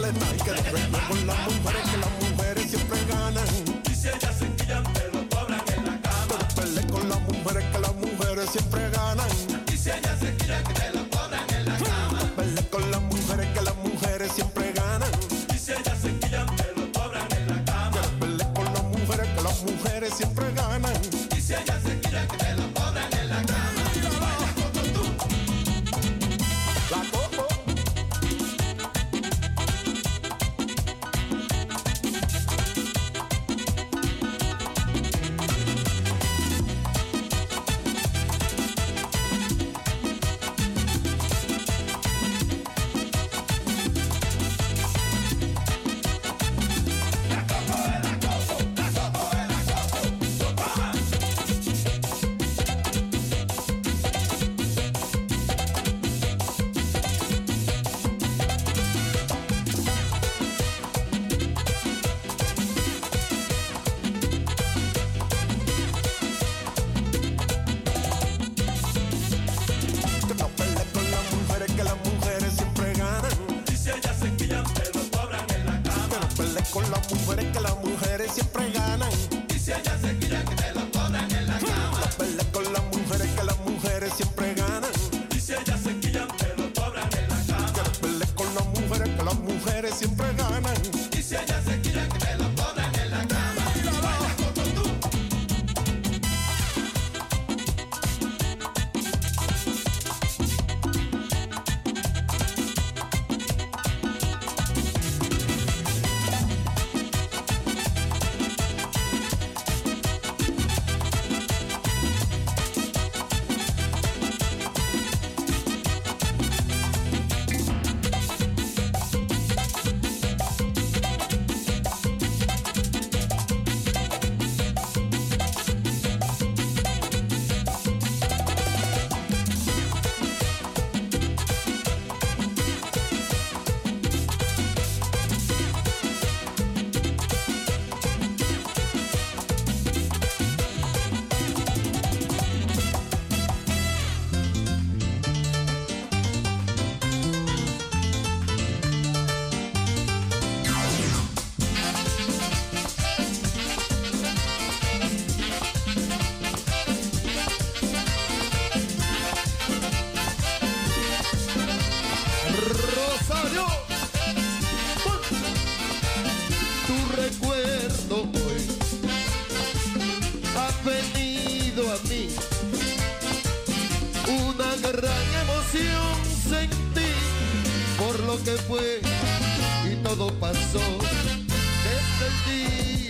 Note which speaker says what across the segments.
Speaker 1: nada. Y que te
Speaker 2: con las mujeres,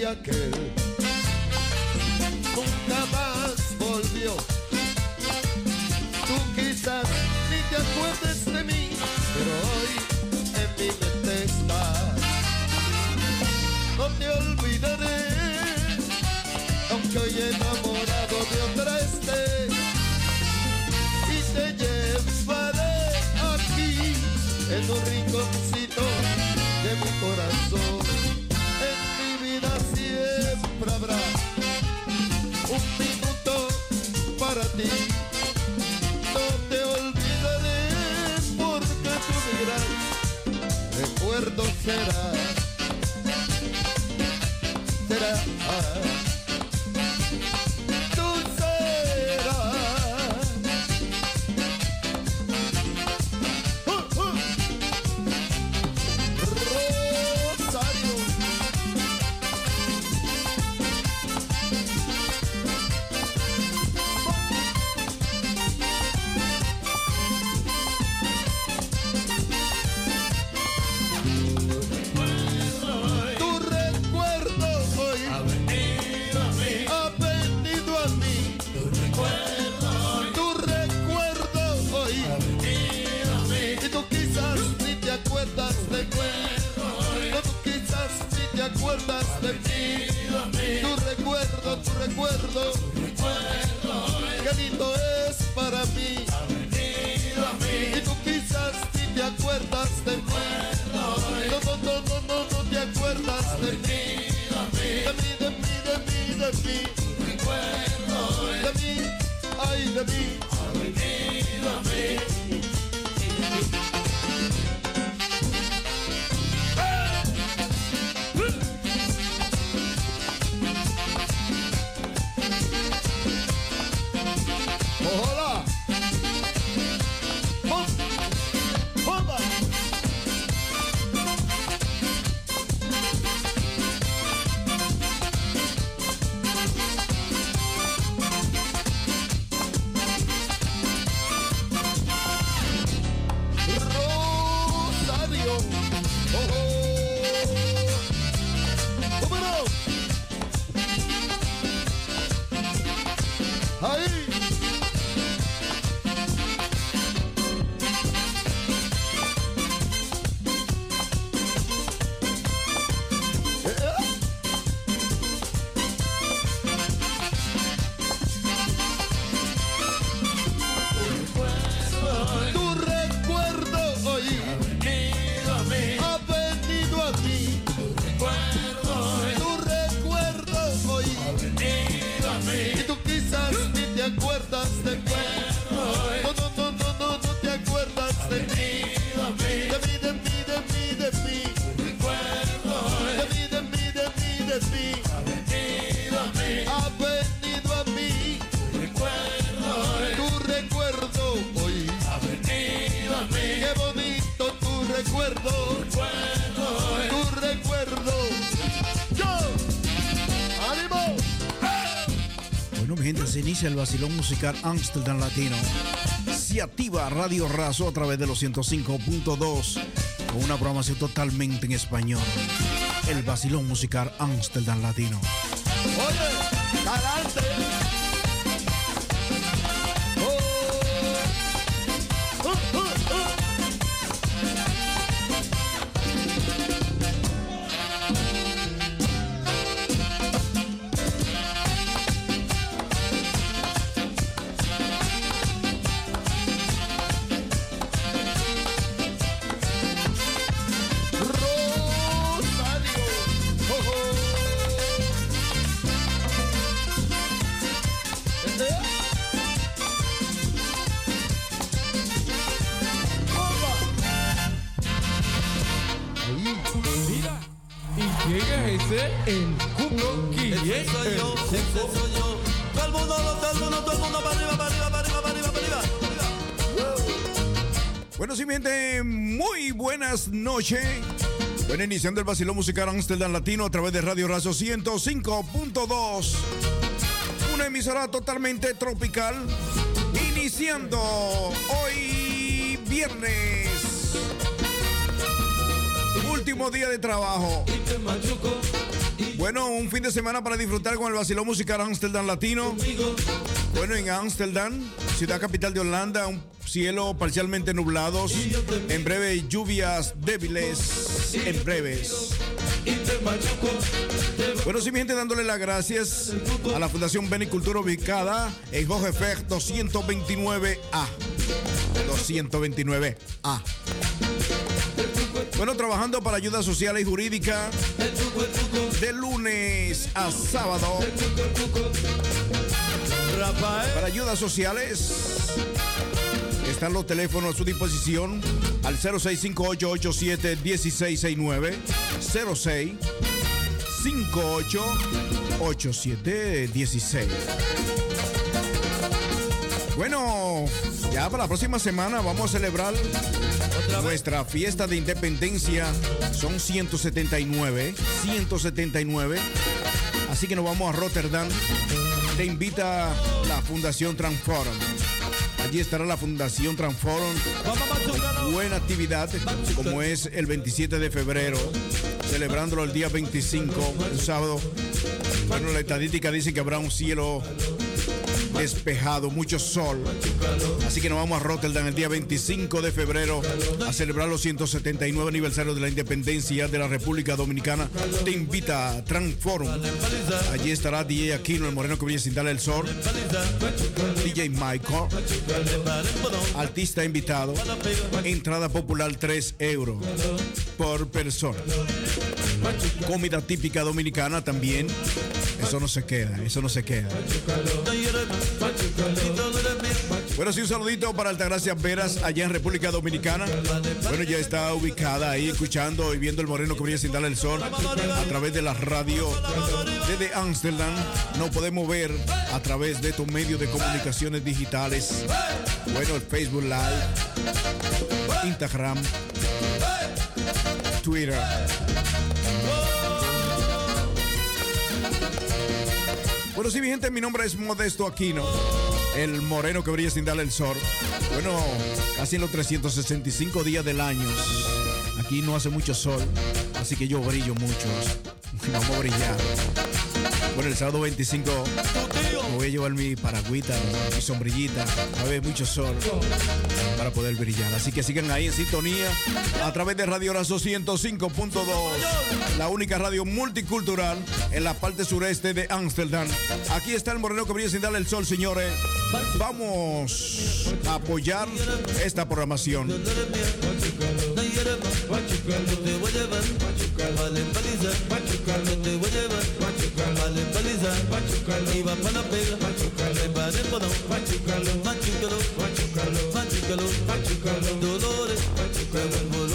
Speaker 3: el
Speaker 4: el vacilón musical Amsterdam Latino. Se activa Radio Razo a través de los 105.2 con una programación totalmente en español. El vacilón musical Amsterdam Latino.
Speaker 3: Oye.
Speaker 4: Muy buenas noches. Bueno, iniciando el vacilón musical Amsterdam Latino a través de Radio Razo 105.2. Una emisora totalmente tropical. Iniciando hoy viernes. Último día de trabajo. Bueno, un fin de semana para disfrutar con el vacilón musical Amsterdam Latino. Bueno, en Amsterdam, ciudad capital de Holanda, un cielo parcialmente nublados. En breve, lluvias débiles. En breves. Bueno, sí, mi gente, dándole las gracias a la Fundación Benicultura ubicada en Hogeferg 229A. 229A. Bueno, trabajando para ayuda social y jurídica de lunes a sábado. Para ayudas sociales están los teléfonos a su disposición al 0658871669 06 588716. Bueno, ya para la próxima semana vamos a celebrar nuestra fiesta de independencia. Son 179, 179. Así que nos vamos a Rotterdam. Te invita la Fundación Transform. Allí estará la Fundación Transform. Buena actividad, como es el 27 de febrero, celebrándolo el día 25, un sábado. Bueno, la estadística dice que habrá un cielo despejado, mucho sol. Así que nos vamos a Rotterdam el día 25 de febrero a celebrar los 179 aniversarios de la independencia de la República Dominicana. Te invita a Transform. Allí estará DJ Aquino, el moreno que viene sin darle el sol. DJ Michael. Artista invitado. Entrada popular 3 euros por persona. Comida típica dominicana también. Eso no se queda, eso no se queda. Bueno, sí, un saludito para Altagracia Veras, allá en República Dominicana. Bueno, ya está ubicada ahí, escuchando y viendo el moreno que brilla sin darle el sol a través de la radio desde Amsterdam. No podemos ver a través de estos medios de comunicaciones digitales. Bueno, el Facebook Live, Instagram, Twitter. Bueno, sí, mi gente, mi nombre es Modesto Aquino, el moreno que brilla sin darle el sol. Bueno, casi en los 365 días del año. Aquí no hace mucho sol, así que yo brillo mucho. Vamos a brillar. Bueno, el sábado 25 me voy a llevar mi paragüita, mi sombrillita. A haber mucho sol para poder brillar. Así que sigan ahí en sintonía a través de Radio Razo 105.2, la única radio multicultural en la parte sureste de Ámsterdam. Aquí está el moreno que brilla sin darle el sol, señores. Vamos a apoyar esta programación.
Speaker 5: Iba pa' la pega, me paré por no, machucalo, machucalo, machucalo, machucalo, dolores, me vuelvo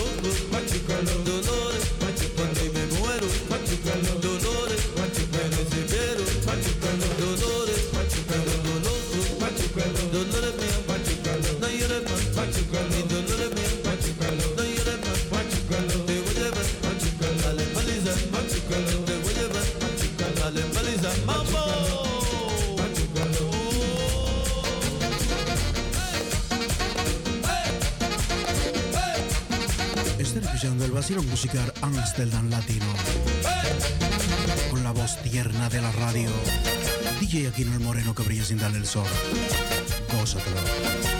Speaker 4: escuchando el vacilón musical Amsterdam Latino. Con la voz tierna de la radio. DJ Aquino el Moreno que brilla sin darle el sol. Gózatelo.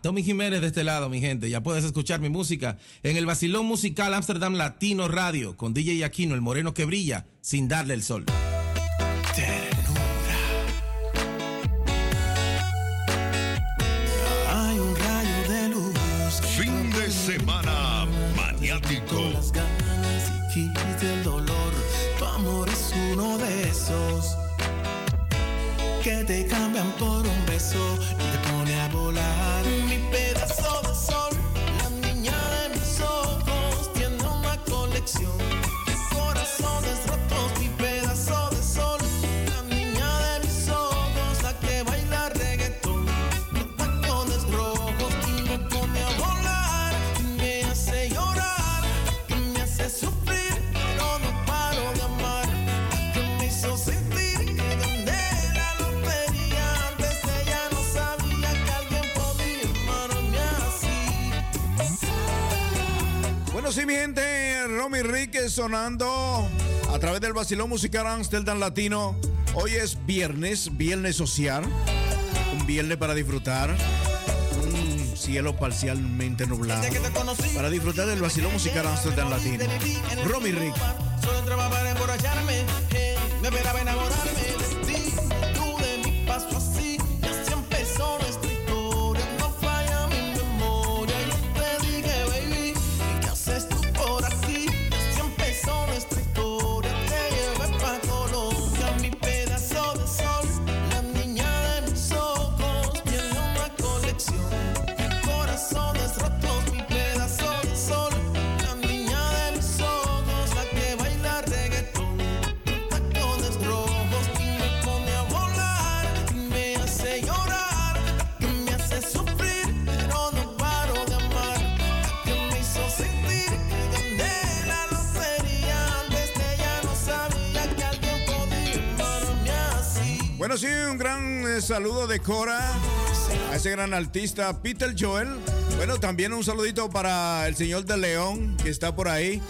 Speaker 6: Tommy Jiménez de este lado, mi gente. Ya puedes escuchar mi música en el Basilón Musical Amsterdam Latino Radio con DJ Aquino, el moreno que brilla sin darle el sol.
Speaker 4: Sonando a través del Basilón Musical Amsterdam Latino. Hoy es viernes, viernes social, un viernes para disfrutar, un cielo parcialmente nublado, para disfrutar del Basilón Musical Amsterdam Latino. Romy Enrique. Cora a ese gran artista Peter Joel. Bueno, también un saludito para el señor de León que está por ahí.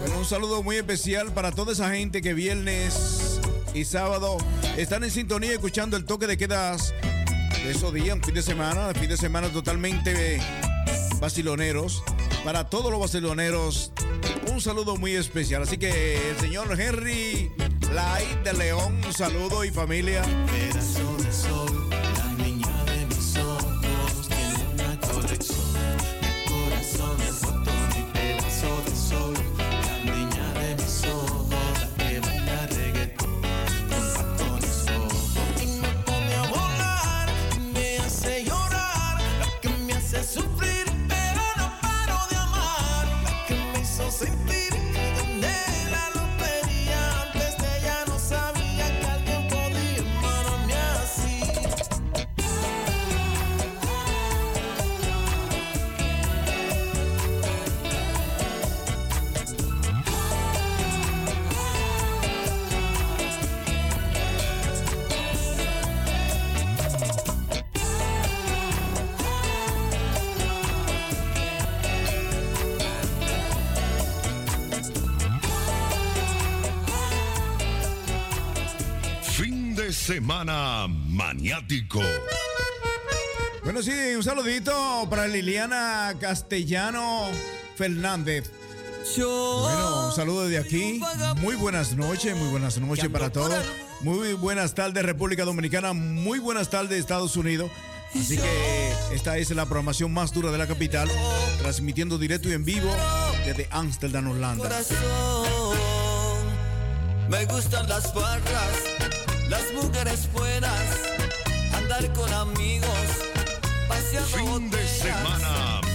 Speaker 4: Bueno, un saludo muy especial para toda esa gente que viernes y sábado están en sintonía escuchando el toque de quedas de esos días, fin de semana, fin de semana totalmente vaciloneros. Para todos los vaciloneros, un saludo muy especial. Así que el señor Henry Light de León, un saludo y familia.
Speaker 7: Semana maniático.
Speaker 4: Bueno, sí, un saludito para Liliana Castellano Fernández. Bueno, un saludo de aquí. Muy buenas noches, muy buenas noches para todos. Muy buenas tardes República Dominicana, muy buenas tardes Estados Unidos. Así que esta es la programación más dura de la capital, transmitiendo directo y en vivo desde Amsterdam, Holanda.
Speaker 8: corazón. Me gustan las barras, las mujeres buenas, andar con amigos, paseando
Speaker 7: Fin de
Speaker 8: botellas.
Speaker 7: semana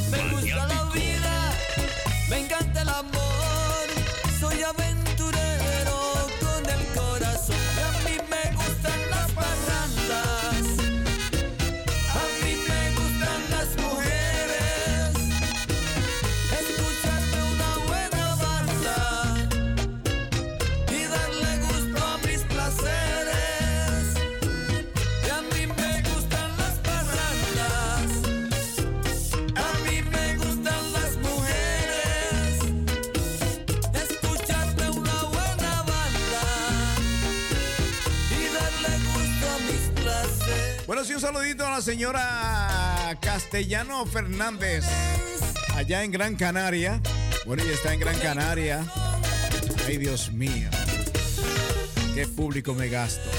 Speaker 7: Claro, sí, un saludito a la señora Castellano Fernández, allá en Gran Canaria. Bueno, ella está en Gran Canaria. Ay, Dios mío, qué público me gasto.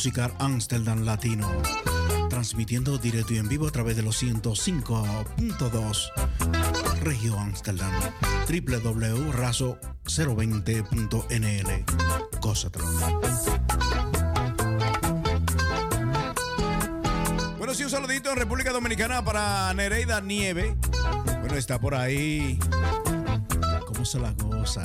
Speaker 7: Musicar Amsterdam Latino. Transmitiendo directo y en vivo a través de los 105.2 Regio Amsterdam. www.raso020.nl. Cosatron. Bueno, sí, un saludito en República Dominicana para Nereida Nieve. Bueno, está por ahí. ¿Cómo se la goza?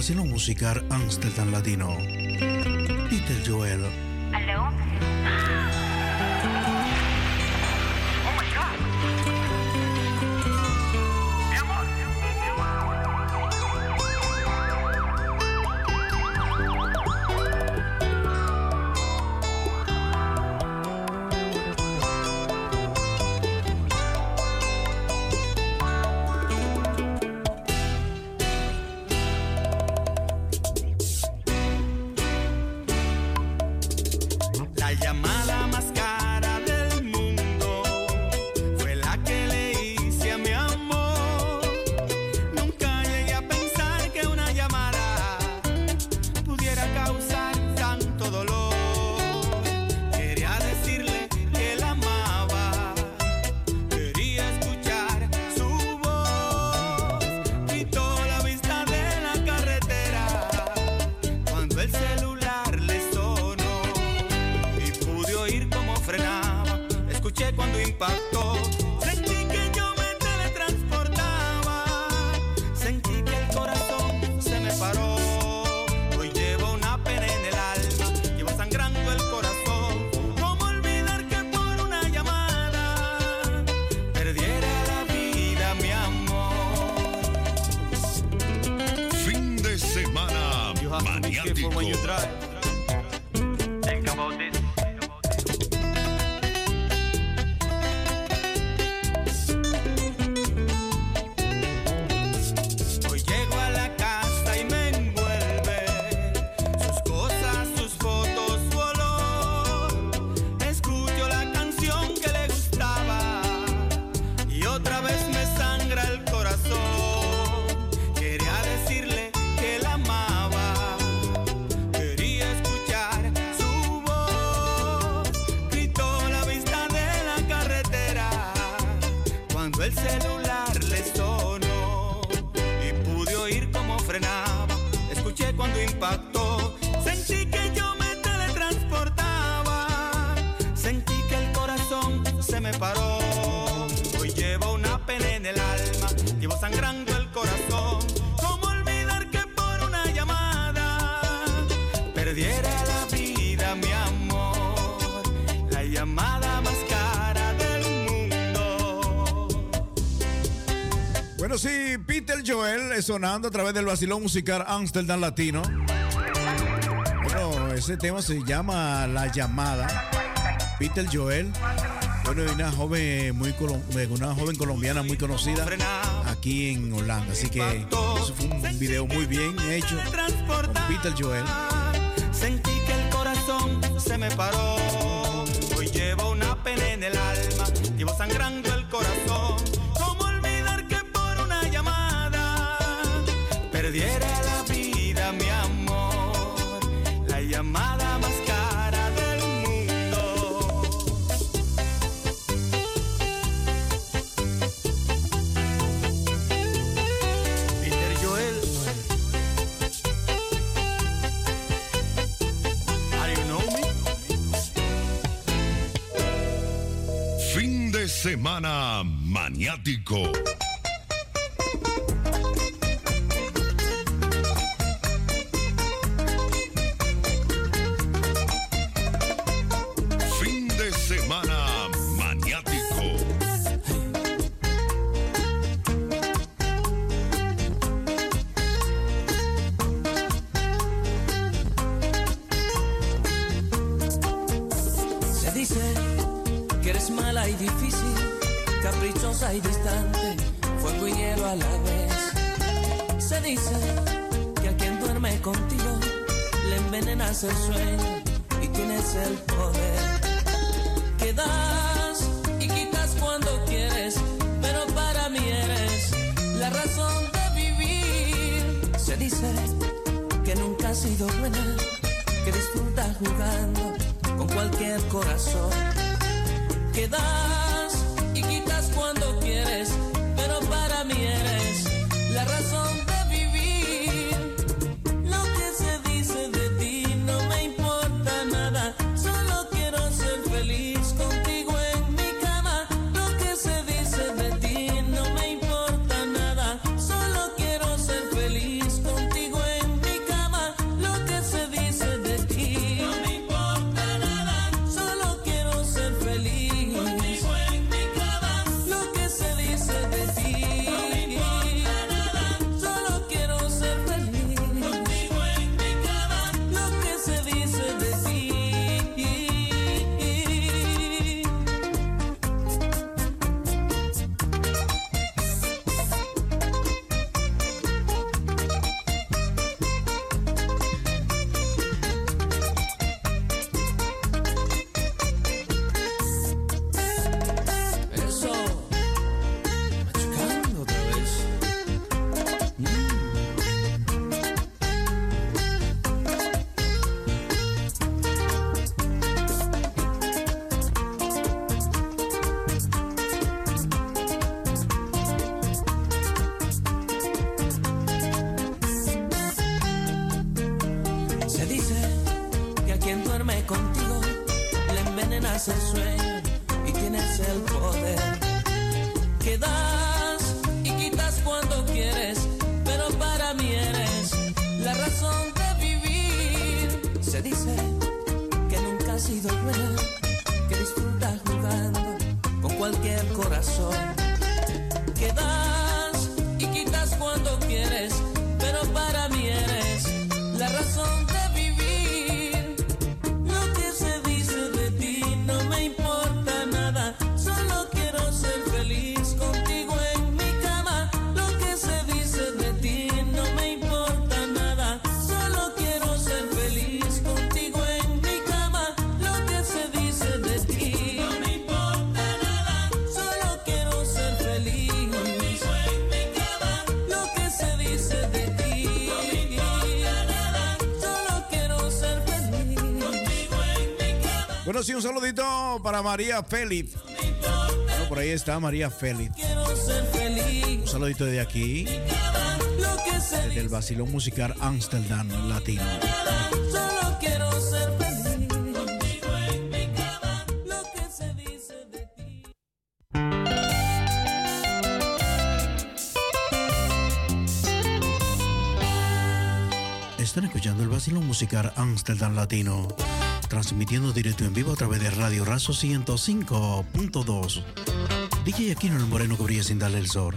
Speaker 9: Casino Musicar Amsterdam Latino. Peter Joel sonando a través del vacilón musical Amsterdam Latino. Bueno, ese tema se llama La Llamada. Peter Joel. Bueno, una joven, muy, eh, una joven colombiana muy conocida aquí en Holanda. Así que eso fue un video muy bien hecho con Peter Joel.
Speaker 10: Sentí que el corazón se me paró. Hoy llevo una pena en el alma. Llevo sangrando
Speaker 11: Go.
Speaker 12: Bueno, un saludito para María Félix. Bueno, por ahí está María Félix. Un saludito desde aquí. Desde el Basilón Musical Amsterdam Latino. Están escuchando el Basilón Musical Amsterdam Latino transmitiendo directo en vivo a través de Radio Razo 105.2. DJ Aquino el Moreno que brilla sin darle el sol.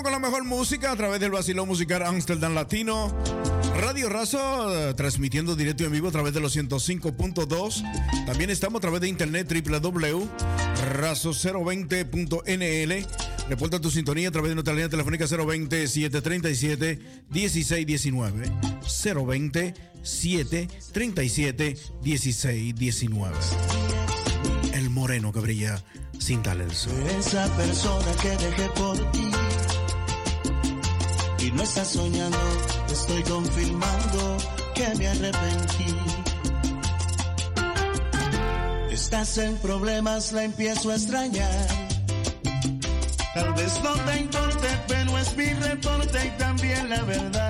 Speaker 4: con la mejor música a través del vacilón musical Amsterdam Latino. Radio Razo transmitiendo directo y en vivo a través de los 105.2. También estamos a través de internet www.razo020.nl. Reporta tu sintonía a través de nuestra línea telefónica 020-737-1619. 020-737-1619. El moreno que brilla sin tal el sol.
Speaker 13: Esa persona que dejé por ti y no estás soñando, estoy confirmando que me arrepentí. Estás en problemas, la empiezo a extrañar. Tal vez no te importe, pero es mi reporte y también la verdad.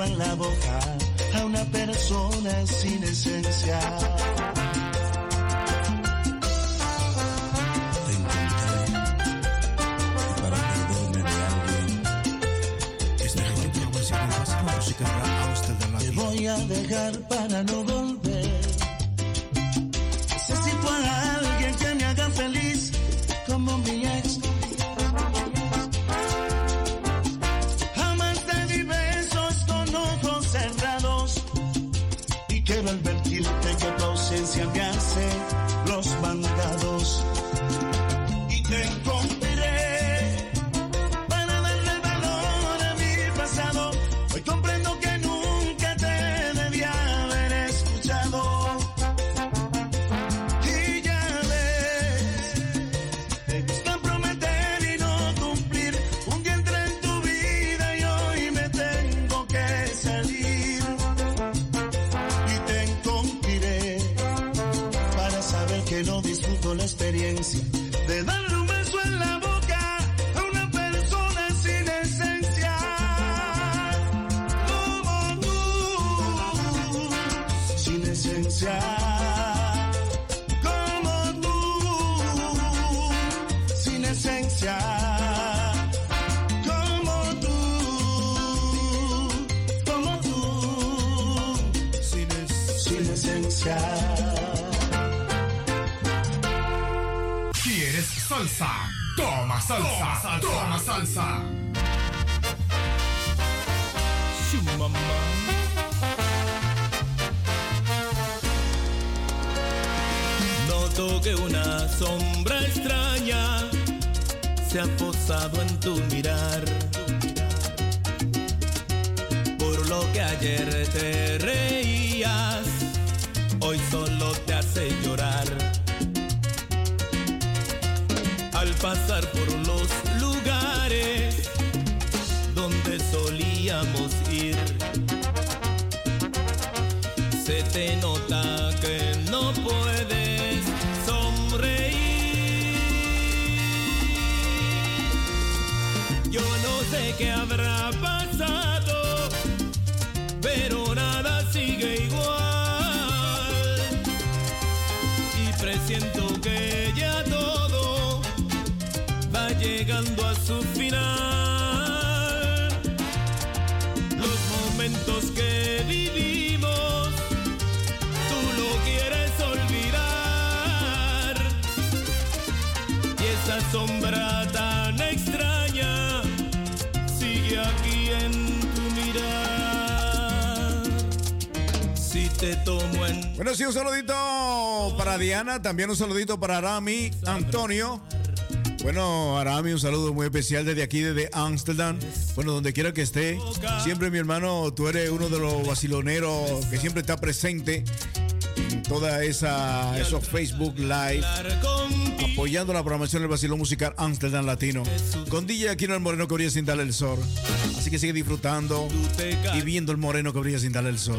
Speaker 13: en la boca a una persona sin esencia. Te para de alguien.
Speaker 4: Es mejor que
Speaker 13: voy a dejar para no
Speaker 4: También un saludito para Arami Antonio. Bueno, Arami, un saludo muy especial desde aquí, desde Ámsterdam. Bueno, donde quiera que esté, siempre mi hermano, tú eres uno de los vaciloneros que siempre está presente
Speaker 13: en toda esa esos Facebook Live, apoyando la programación del vacilón musical Amsterdam Latino. Con DJ Aquino el Moreno que brilla sin darle el sol. Así que sigue disfrutando y viendo el Moreno que brilla sin darle el sol.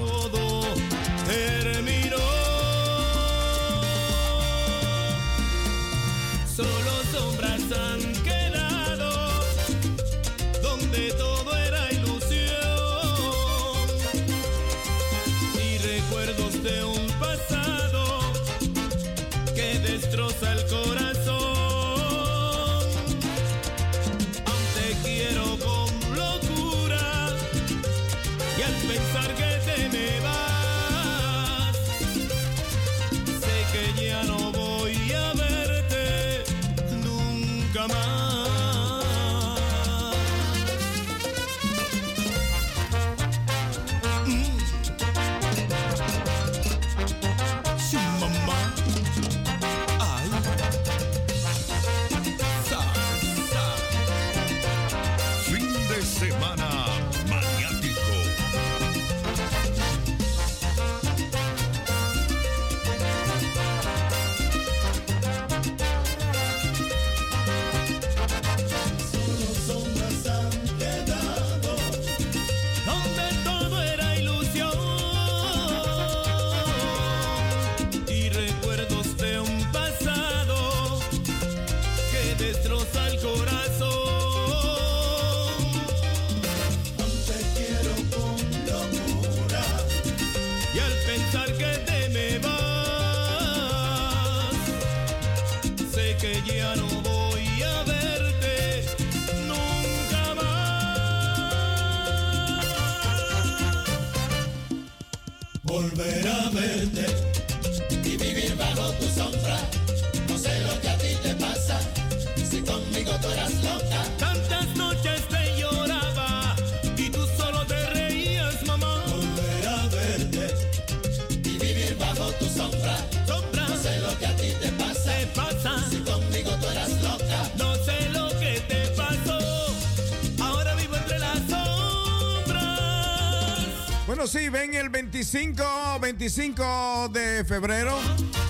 Speaker 13: 25, 25 de febrero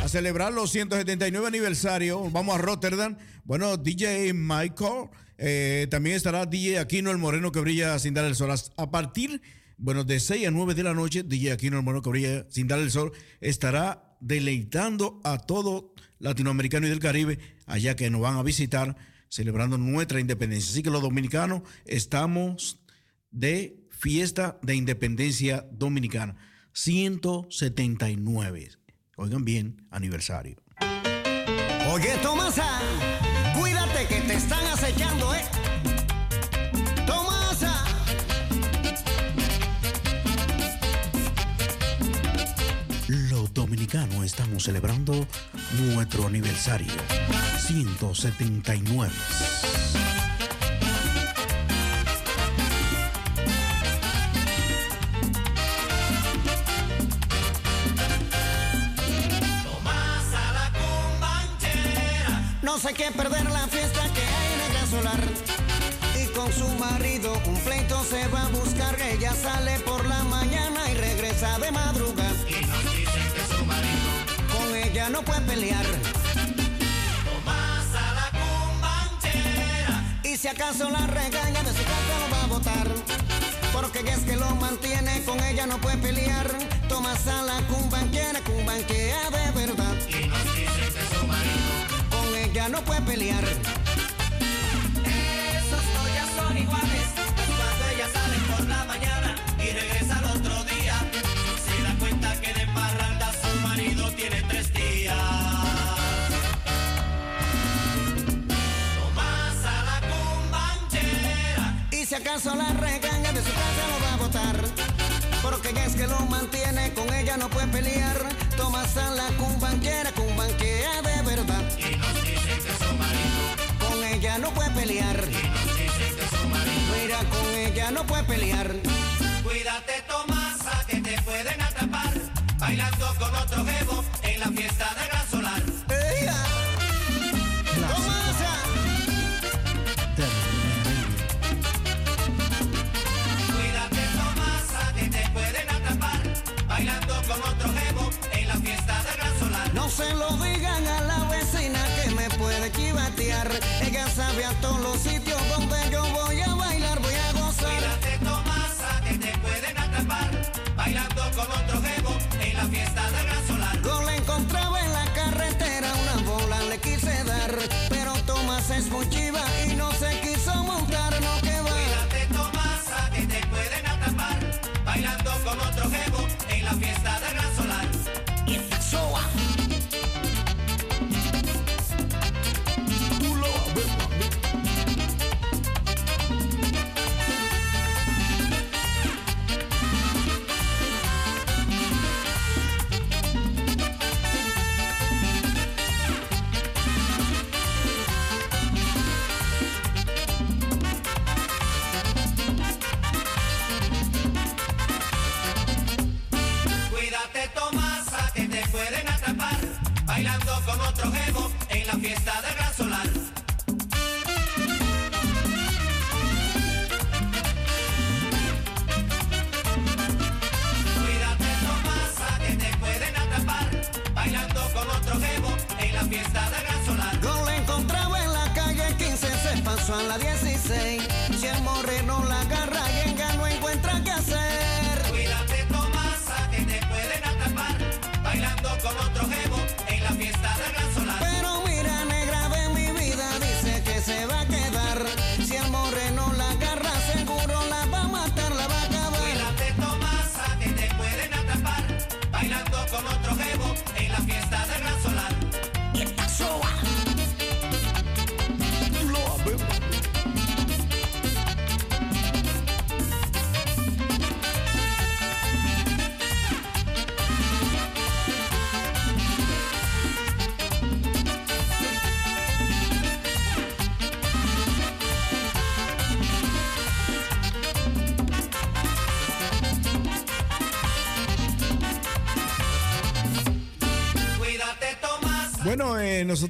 Speaker 13: a celebrar los 179 aniversario. Vamos a Rotterdam. Bueno, DJ Michael. eh, también estará DJ Aquino el Moreno que brilla sin dar el sol. A partir, bueno, de 6 a 9 de la noche, DJ Aquino el Moreno que brilla sin dar el sol estará deleitando a todo latinoamericano y del Caribe allá que nos van a visitar celebrando nuestra independencia. Así que los dominicanos estamos de fiesta de independencia dominicana. 179. Oigan bien, aniversario.
Speaker 14: Oye, Tomasa, cuídate que te están acechando, ¿eh? Tomasa.
Speaker 13: Los dominicanos estamos celebrando nuestro aniversario. 179.
Speaker 14: No sé qué perder la fiesta que hay en el Gran solar. Y con su marido un pleito se va a buscar. Ella sale por la mañana y regresa de madrugada.
Speaker 15: Y nos dicen que su marido
Speaker 14: Con ella no puede pelear.
Speaker 15: Tomás a la cumbanchera.
Speaker 14: Y si acaso la regaña de su casa lo va a votar. Porque es que lo mantiene, con ella no puede pelear. Tomás a la cumbanquera, cumbanquea de verdad.
Speaker 15: Y
Speaker 14: Ella no puede pelear.
Speaker 15: Esos no ya son iguales. Cuando ella sale por la mañana y regresa al otro día, se da cuenta que de parranda su marido tiene tres días. Tomás a la cumbanchera.
Speaker 14: Y si acaso la regaña de su casa lo va a votar. Porque es que lo mantiene, con ella no puede pelear. Tomás a la cumbanquera, cumbanquea de verdad. No puede pelear. Mira, con ella no puede pelear.
Speaker 15: Cuídate, Tomasa, que te pueden atrapar. Bailando con otro jevo
Speaker 16: cambian todos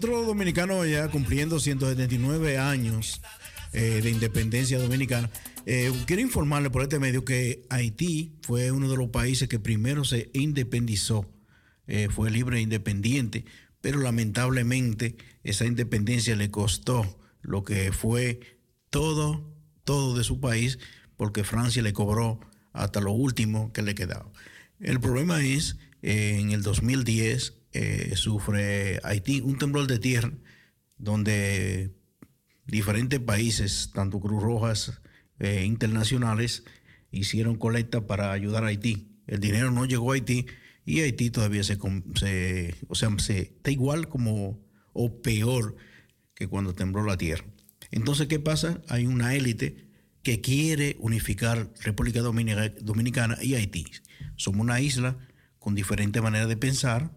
Speaker 16: nosotros dominicanos ya cumpliendo 179 años eh, de independencia dominicana, eh, quiero informarle por este medio que Haití fue uno de los países que primero se independizó, eh, fue libre e independiente, pero lamentablemente esa independencia le costó lo que fue todo, todo de su país, porque Francia le cobró hasta lo último que le quedaba. El problema es, en el 2010 eh, sufre Haití un temblor de tierra donde diferentes países, tanto Cruz Rojas eh, internacionales, hicieron colecta para ayudar a Haití. El dinero no llegó a Haití y Haití todavía se, se- o sea, se, está igual como o peor que cuando tembló la tierra. Entonces, ¿qué pasa? Hay una élite que quiere unificar República Dominica- Dominicana y Haití. Somos una isla con diferentes maneras de pensar,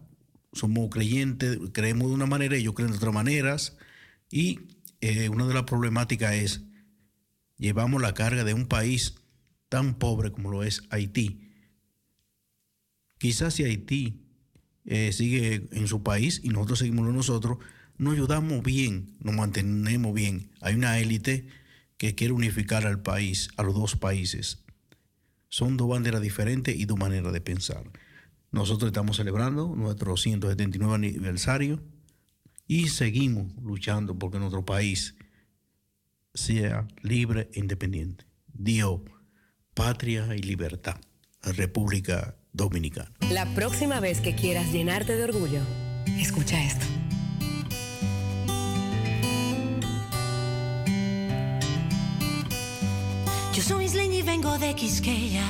Speaker 16: somos creyentes, creemos de una manera, ellos creen de otras maneras, y eh, una de las problemáticas es, llevamos la carga de un país tan pobre como lo es Haití. Quizás si Haití eh, sigue en su país y nosotros seguimos nosotros, nos ayudamos bien, nos mantenemos bien. Hay una élite que quiere unificar al país, a los dos países. Son dos banderas diferentes y dos maneras de pensar. Nosotros estamos celebrando nuestro 179 aniversario y seguimos luchando porque nuestro país sea libre e independiente. Dios, patria y libertad. República Dominicana.
Speaker 17: La próxima vez que quieras llenarte de orgullo, escucha esto.
Speaker 18: Yo soy isleña y vengo de Quisqueya.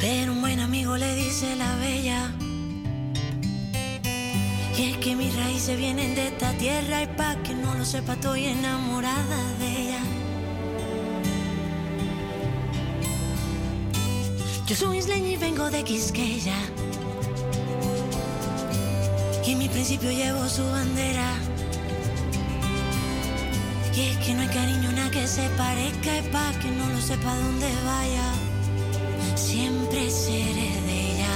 Speaker 18: Pero un buen amigo le dice la bella. Y es que mis raíces vienen de esta tierra y pa' que no lo sepa estoy enamorada de ella. Yo soy isleña y vengo de Quisqueya. Y en mi principio llevo su bandera. Y es que no hay cariño nada que se parezca y pa' que no lo sepa dónde vaya. Siempre seré de ella.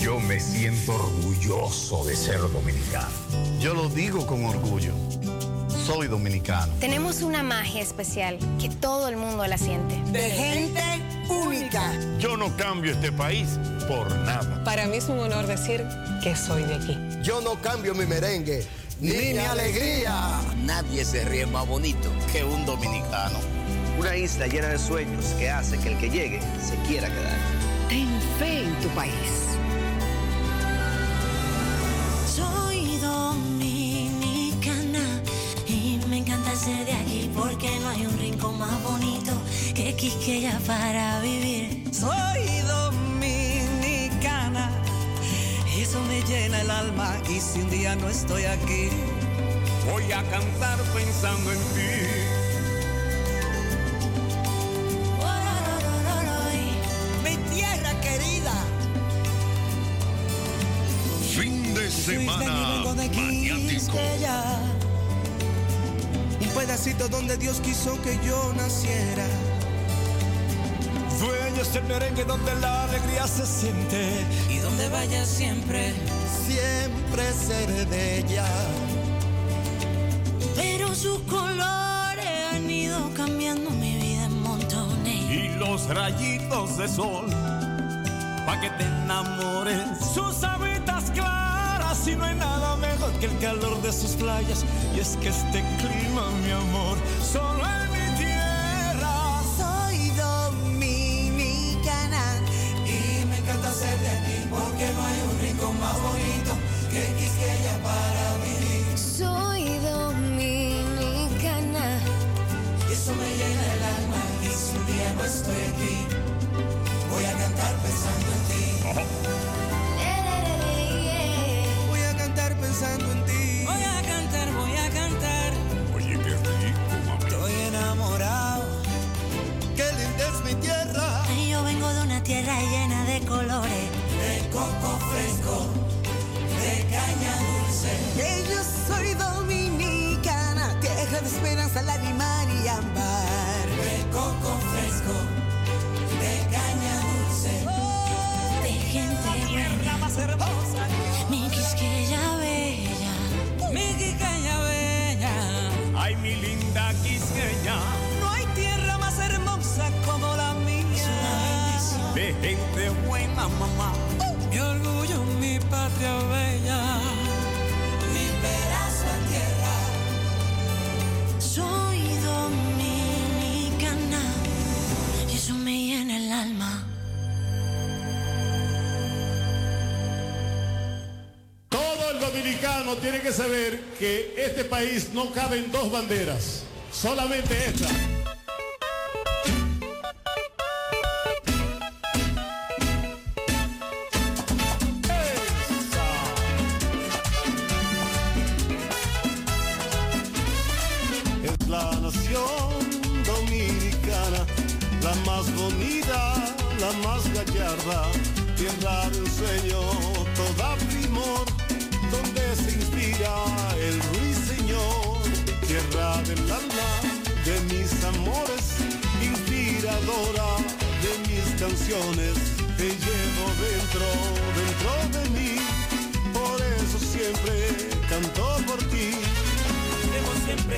Speaker 19: Yo me siento orgulloso de ser dominicano.
Speaker 12: Yo lo digo con orgullo. Soy dominicano.
Speaker 20: Tenemos una magia especial que todo el mundo la siente.
Speaker 12: De gente única.
Speaker 19: Yo no cambio este país por nada.
Speaker 17: Para mí es un honor decir que soy de aquí.
Speaker 12: Yo no cambio mi merengue ni, mi alegría.
Speaker 21: Nadie se ríe más bonito que un dominicano. Una isla llena de sueños que hace que el que llegue se quiera quedar.
Speaker 17: Ten fe en tu país.
Speaker 18: Soy dominicana y me encanta ser de aquí porque no hay un rincón más bonito que Quisqueya para vivir.
Speaker 22: Soy dominicana y eso me llena el alma y si un día no estoy aquí,
Speaker 23: voy a cantar pensando en ti
Speaker 22: querida.
Speaker 24: Fin de semana maniático.
Speaker 25: Un pedacito donde Dios quiso que yo naciera.
Speaker 23: Dueño es el merengue donde la alegría se siente.
Speaker 22: Y donde vaya siempre,
Speaker 26: siempre seré de ella.
Speaker 18: Pero sus colores han ido cambiando mi vida en montones.
Speaker 23: Y los rayitos de sol, pa' que te enamores. Sus habitas claras y no hay nada mejor que el calor de sus playas. Y es que este clima, mi amor, solo en pensando en ti.
Speaker 25: Voy a cantar,
Speaker 22: voy a cantar.
Speaker 24: Oye, qué rico, mami.
Speaker 22: Estoy enamorado.
Speaker 26: Qué linda es mi tierra.
Speaker 18: Ay, Yo vengo de una tierra llena de colores.
Speaker 23: De coco fresco, de caña dulce.
Speaker 22: Que yo soy dominicana, tierra de esperanza, lágrima y ámbar.
Speaker 23: De coco fresco, de caña dulce.
Speaker 18: De gente buena.
Speaker 22: Hermosa como la mía.
Speaker 23: de gente buena, mamá.
Speaker 22: Mi orgullo, mi patria bella.
Speaker 23: Mi pedazo de tierra.
Speaker 18: Soy dominicana. Y eso me llena el alma.
Speaker 27: Todo el dominicano tiene que saber que este país no cabe en dos banderas, solamente esta.
Speaker 28: Canciones, te llevo dentro, dentro de mí, por eso siempre canto por ti.
Speaker 23: Tenemos siempre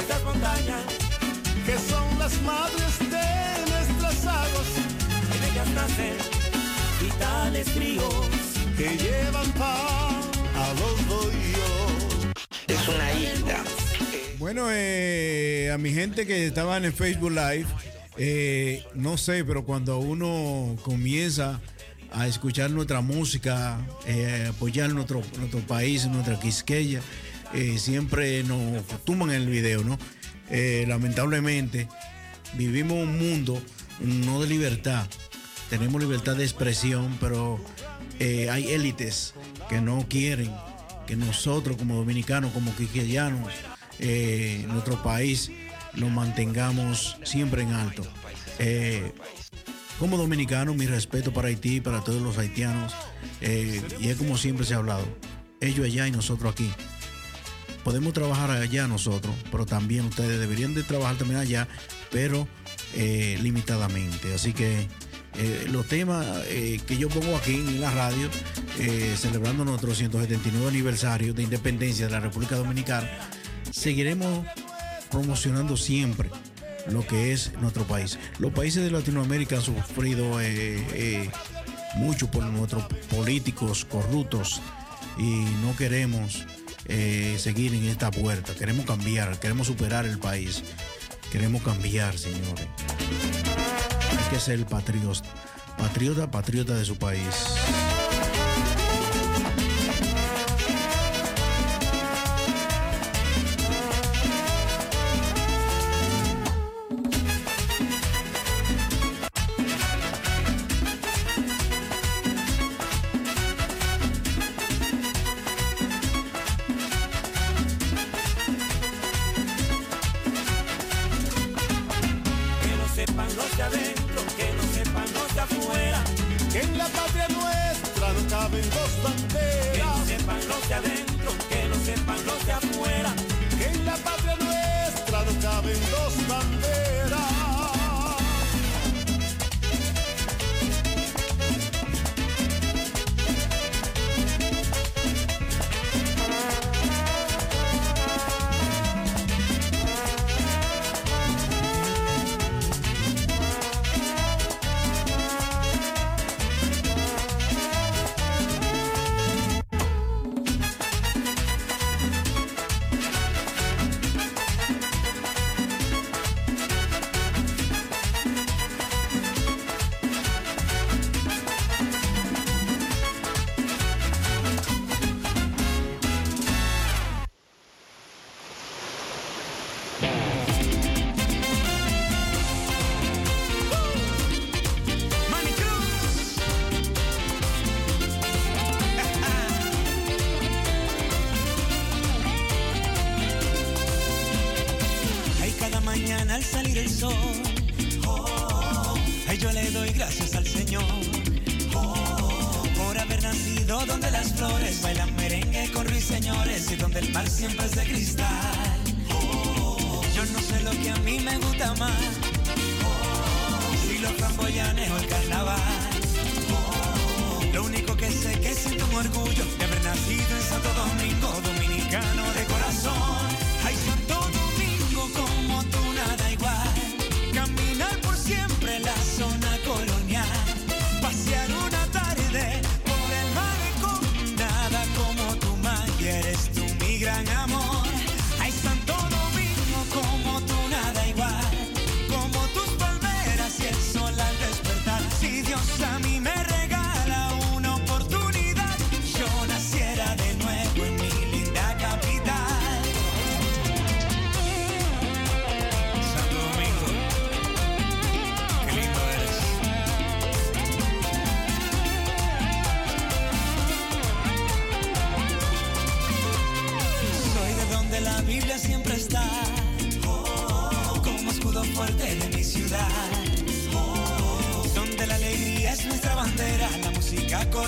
Speaker 23: estas montañas
Speaker 28: que son las madres de nuestras aguas,
Speaker 23: en ellas nacen vitales ríos.
Speaker 28: que llevan pan a los bohíos.
Speaker 4: Es una isla.
Speaker 16: Bueno, eh, a mi gente que estaban en Facebook Live, eh, no sé, pero cuando uno comienza a escuchar nuestra música, eh, apoyar nuestro, nuestro país, nuestra Quisqueya, eh, siempre nos tumban el video, ¿no? Eh, lamentablemente, vivimos un mundo no de libertad, tenemos libertad de expresión, pero hay élites que no quieren que nosotros como dominicanos, como quisqueyanos, nuestro país lo mantengamos siempre en alto. Eh, como dominicano, mi respeto para Haití, para todos los haitianos, eh, y es como siempre se ha hablado, ellos allá y nosotros aquí. Podemos trabajar allá nosotros, pero también ustedes deberían de trabajar también allá, pero eh, limitadamente. Así que los temas que yo pongo aquí en la radio, celebrando nuestro 179 aniversario de independencia de la República Dominicana, seguiremos promocionando siempre lo que es nuestro país. Los países de Latinoamérica han sufrido eh, eh, mucho por nuestros políticos corruptos y no queremos eh, seguir en esta puerta. Queremos cambiar, queremos superar el país. Queremos cambiar, señores. Hay que ser patriota, patriota, patriota de su país.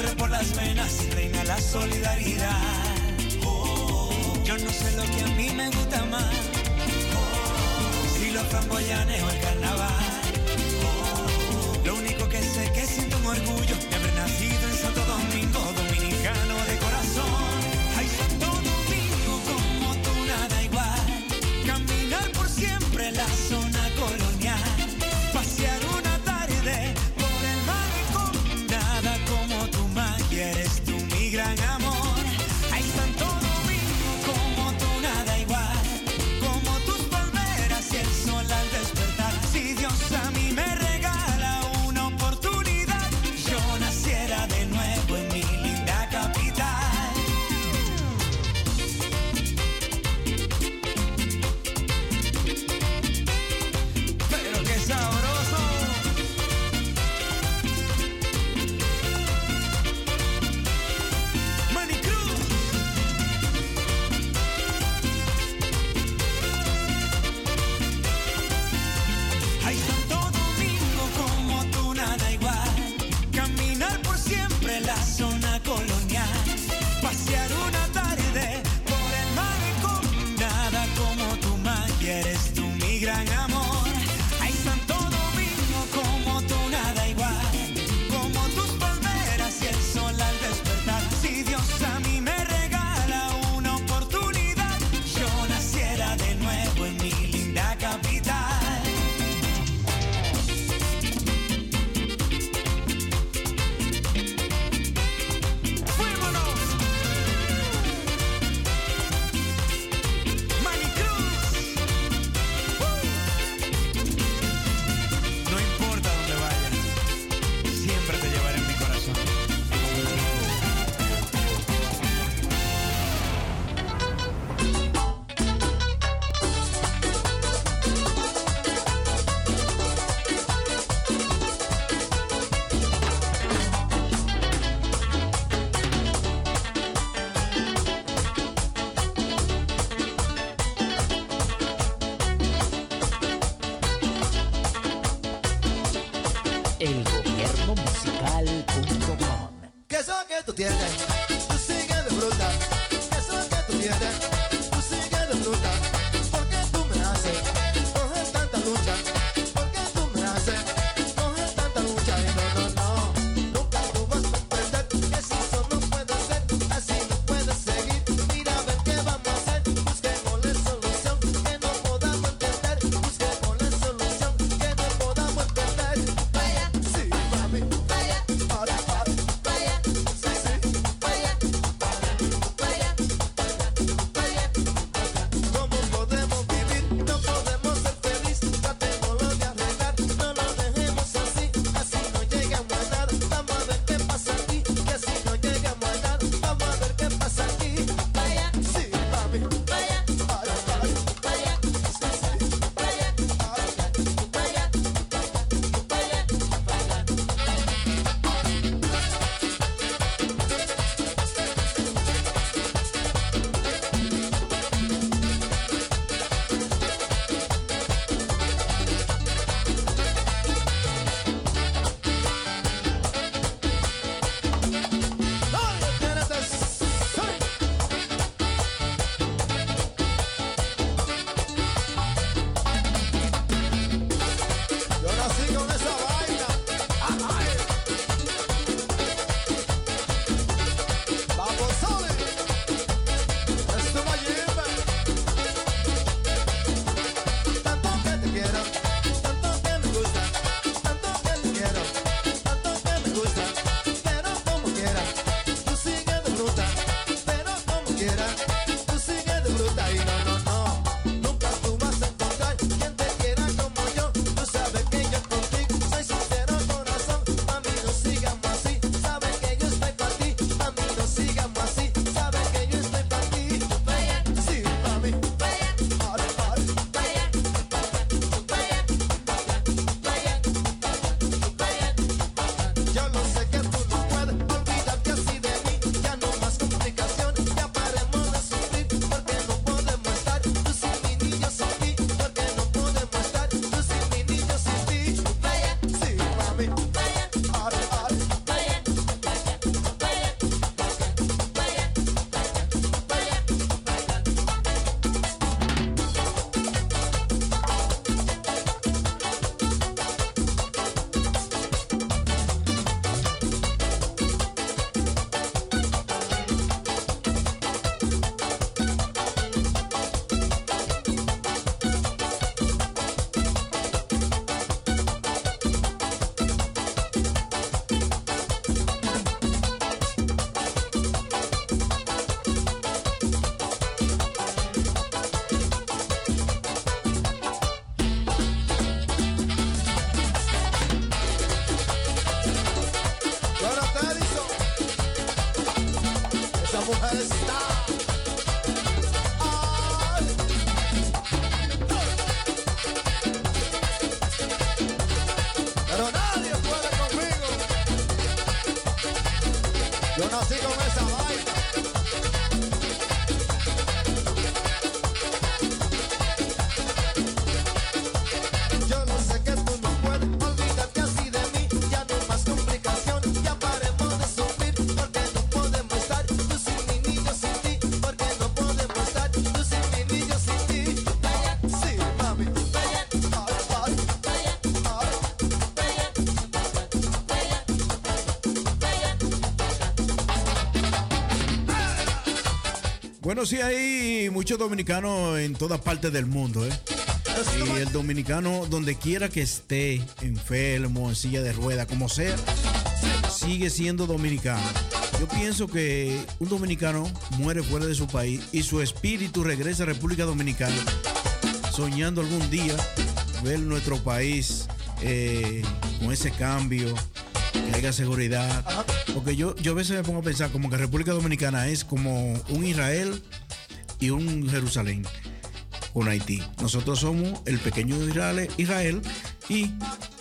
Speaker 22: corre por las venas, reina la solidaridad. Oh. Yo no sé lo que a mí me gusta más, oh, si los camboyanes o el carnaval. Oh, lo único que sé es que siento un orgullo
Speaker 16: Bueno, sí, hay muchos dominicanos en todas partes del mundo, ¿eh? Y el dominicano, donde quiera que esté, enfermo, en silla de rueda, como sea, sigue siendo dominicano. Yo pienso que un dominicano muere fuera de su país y su espíritu regresa a República Dominicana, soñando algún día ver nuestro país eh, con ese cambio, que haya seguridad. Porque yo, yo a veces me pongo a pensar como que República Dominicana es como un Israel y un Jerusalén con Haití. Nosotros somos el pequeño Israel y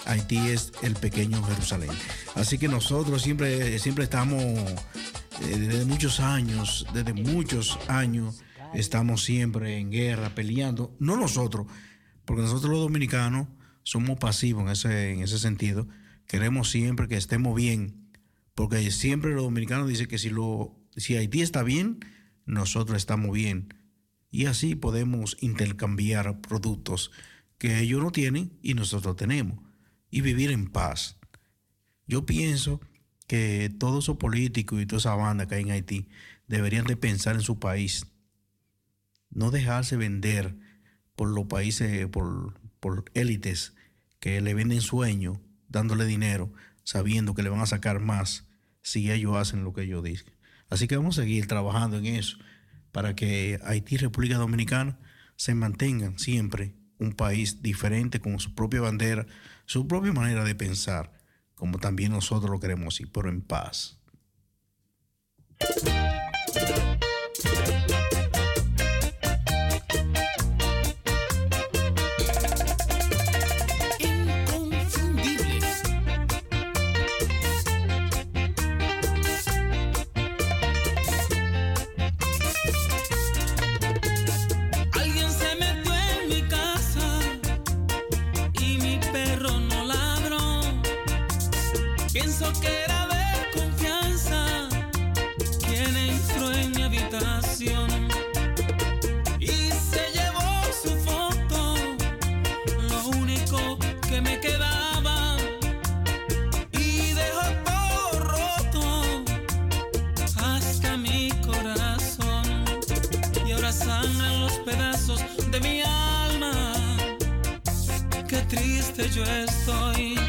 Speaker 16: Haití es el pequeño Jerusalén. Así que nosotros siempre, siempre estamos, eh, desde muchos años, desde muchos años, estamos siempre en guerra, peleando. No nosotros, porque nosotros los dominicanos somos pasivos en ese, en ese sentido Queremos siempre que estemos bien, porque siempre los dominicanos dicen que si, Haití está bien, nosotros estamos bien. Y así podemos intercambiar productos que ellos no tienen y nosotros tenemos, y vivir en paz. Yo pienso que todos esos políticos y toda esa banda que hay en Haití deberían de pensar en su país, no dejarse vender por los países, por, por élites que le venden sueño dándole dinero, sabiendo que le van a sacar más si ellos hacen lo que ellos dicen. Así que vamos a seguir trabajando en eso para que Haití y República Dominicana se mantengan siempre un país diferente con su propia bandera, su propia manera de pensar, como también nosotros lo queremos así, pero en paz.
Speaker 8: Yo estoy.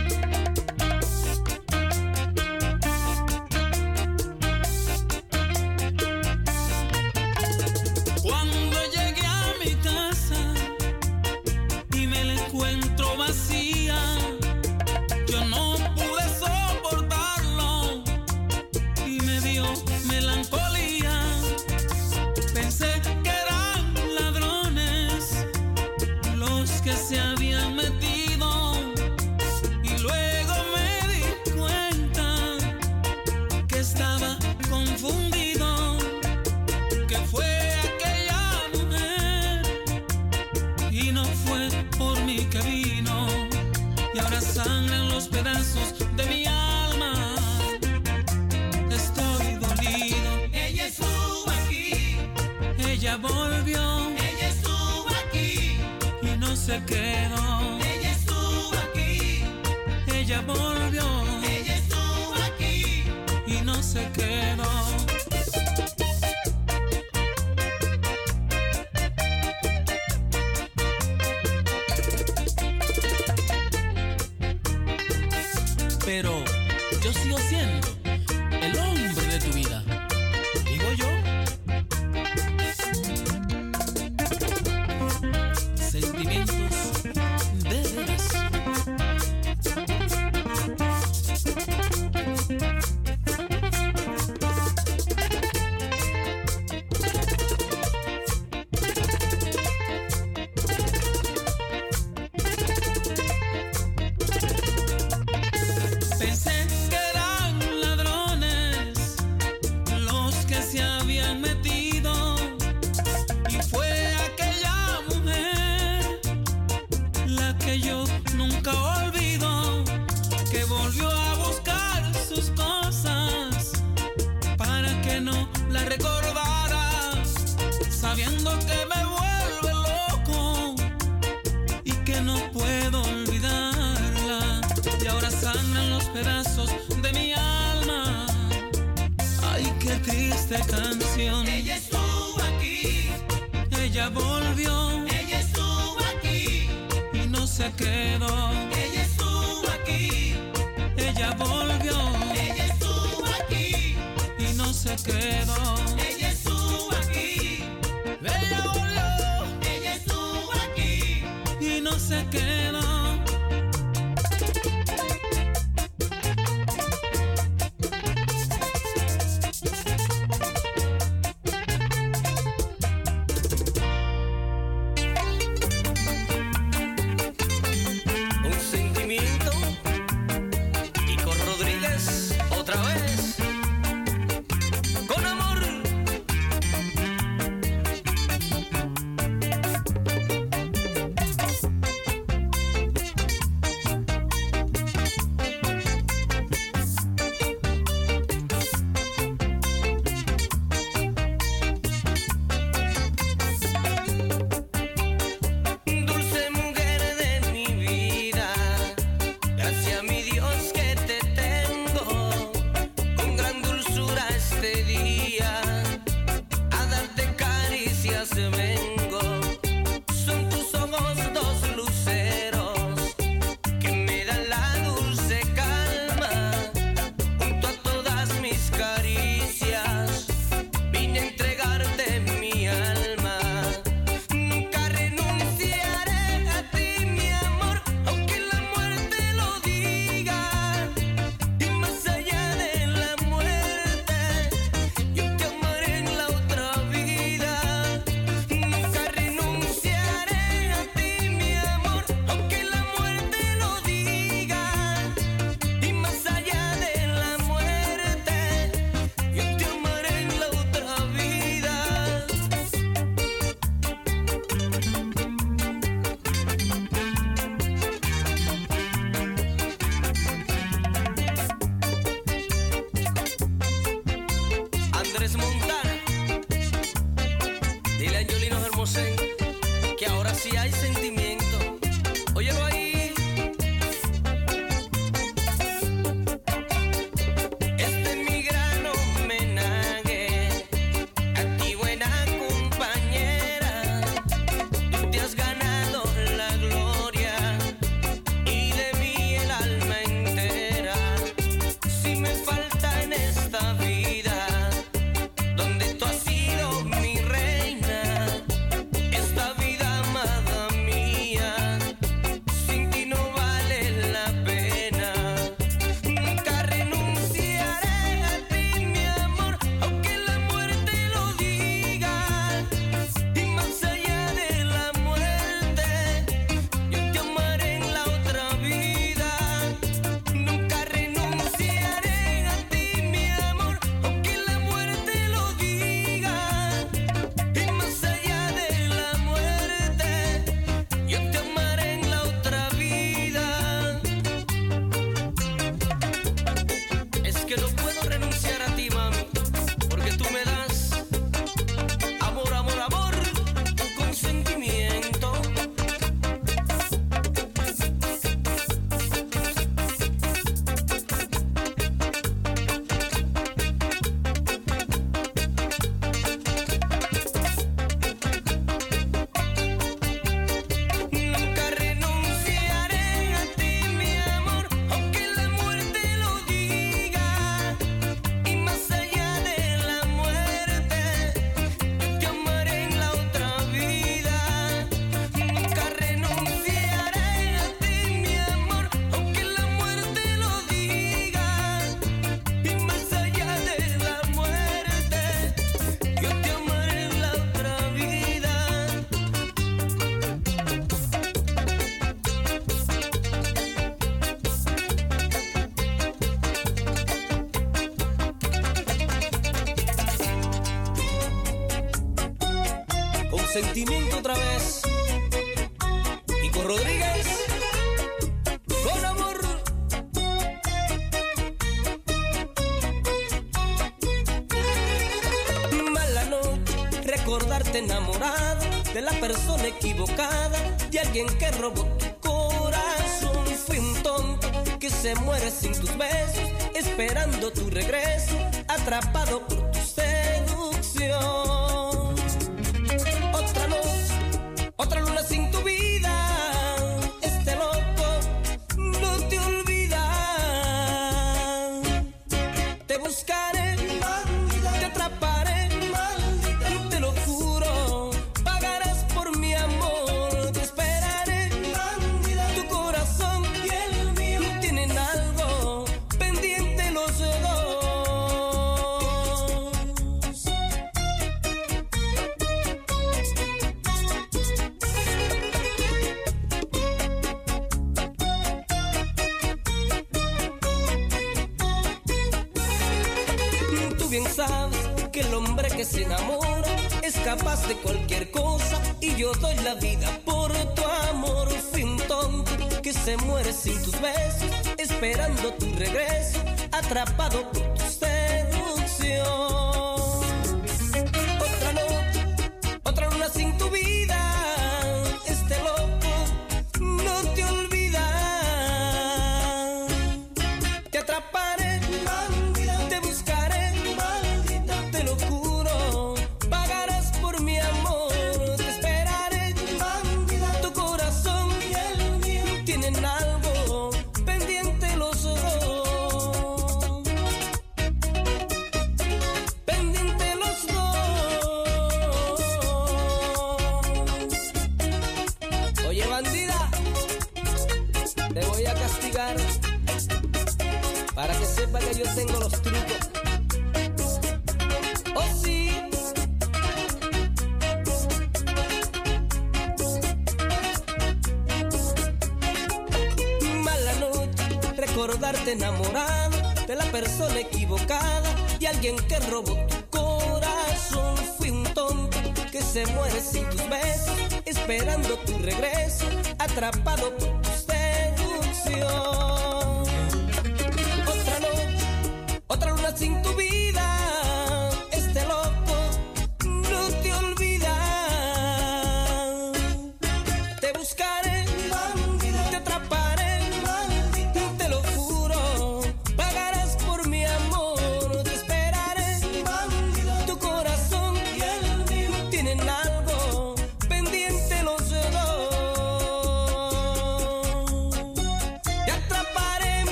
Speaker 29: equivocada de alguien que robó tu corazón. Fui un tonto que se muere sin tus besos, esperando tu regreso, atrapado por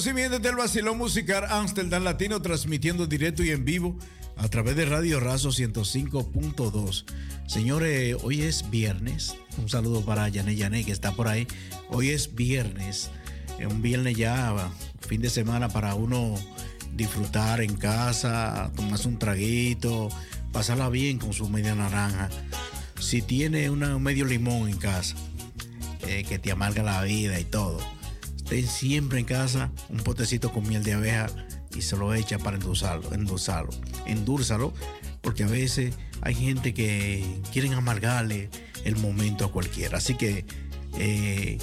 Speaker 16: Bueno, sí, bien, desde el Vacilón Musical Amsterdam Latino, transmitiendo directo y en vivo a través de Radio Razo 105.2. Señores, hoy es viernes. Un saludo para Yané Yané, que está por ahí. Hoy es viernes. Es un viernes ya, fin de semana para uno disfrutar en casa, tomarse un traguito, pasarla bien con su media naranja. Si tiene un medio limón en casa, eh, que te amarga la vida y todo ten siempre en casa un potecito con miel de abeja y se lo echa para endulzarlo, endulzarlo, endulzarlo, porque a veces hay gente que quieren amargarle el momento a cualquiera. Así que, eh,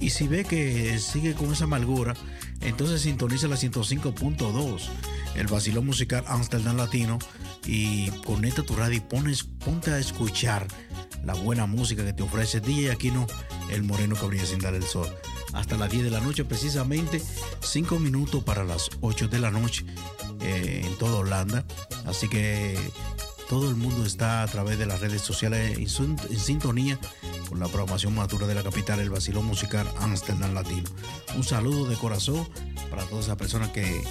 Speaker 16: y si ve que sigue con esa amargura, entonces sintoniza la 105.2, el vacilón musical Amsterdam Latino, y conecta tu radio y pones, ponte a escuchar la buena música que te ofrece DJ Aquino, el moreno que brilla sin dar el sol hasta las 10 de la noche, precisamente 5 minutos para las 8 de la noche eh, en toda Holanda. Así que todo el mundo está a través de las redes sociales en, sintonía con la programación madura de la capital, el vacilón musical Amsterdam Latino. Un saludo de corazón para todas esas personas que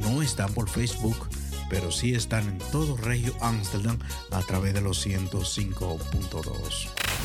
Speaker 16: no están por Facebook, pero sí están en todo Regio Amsterdam a través de los 105.2.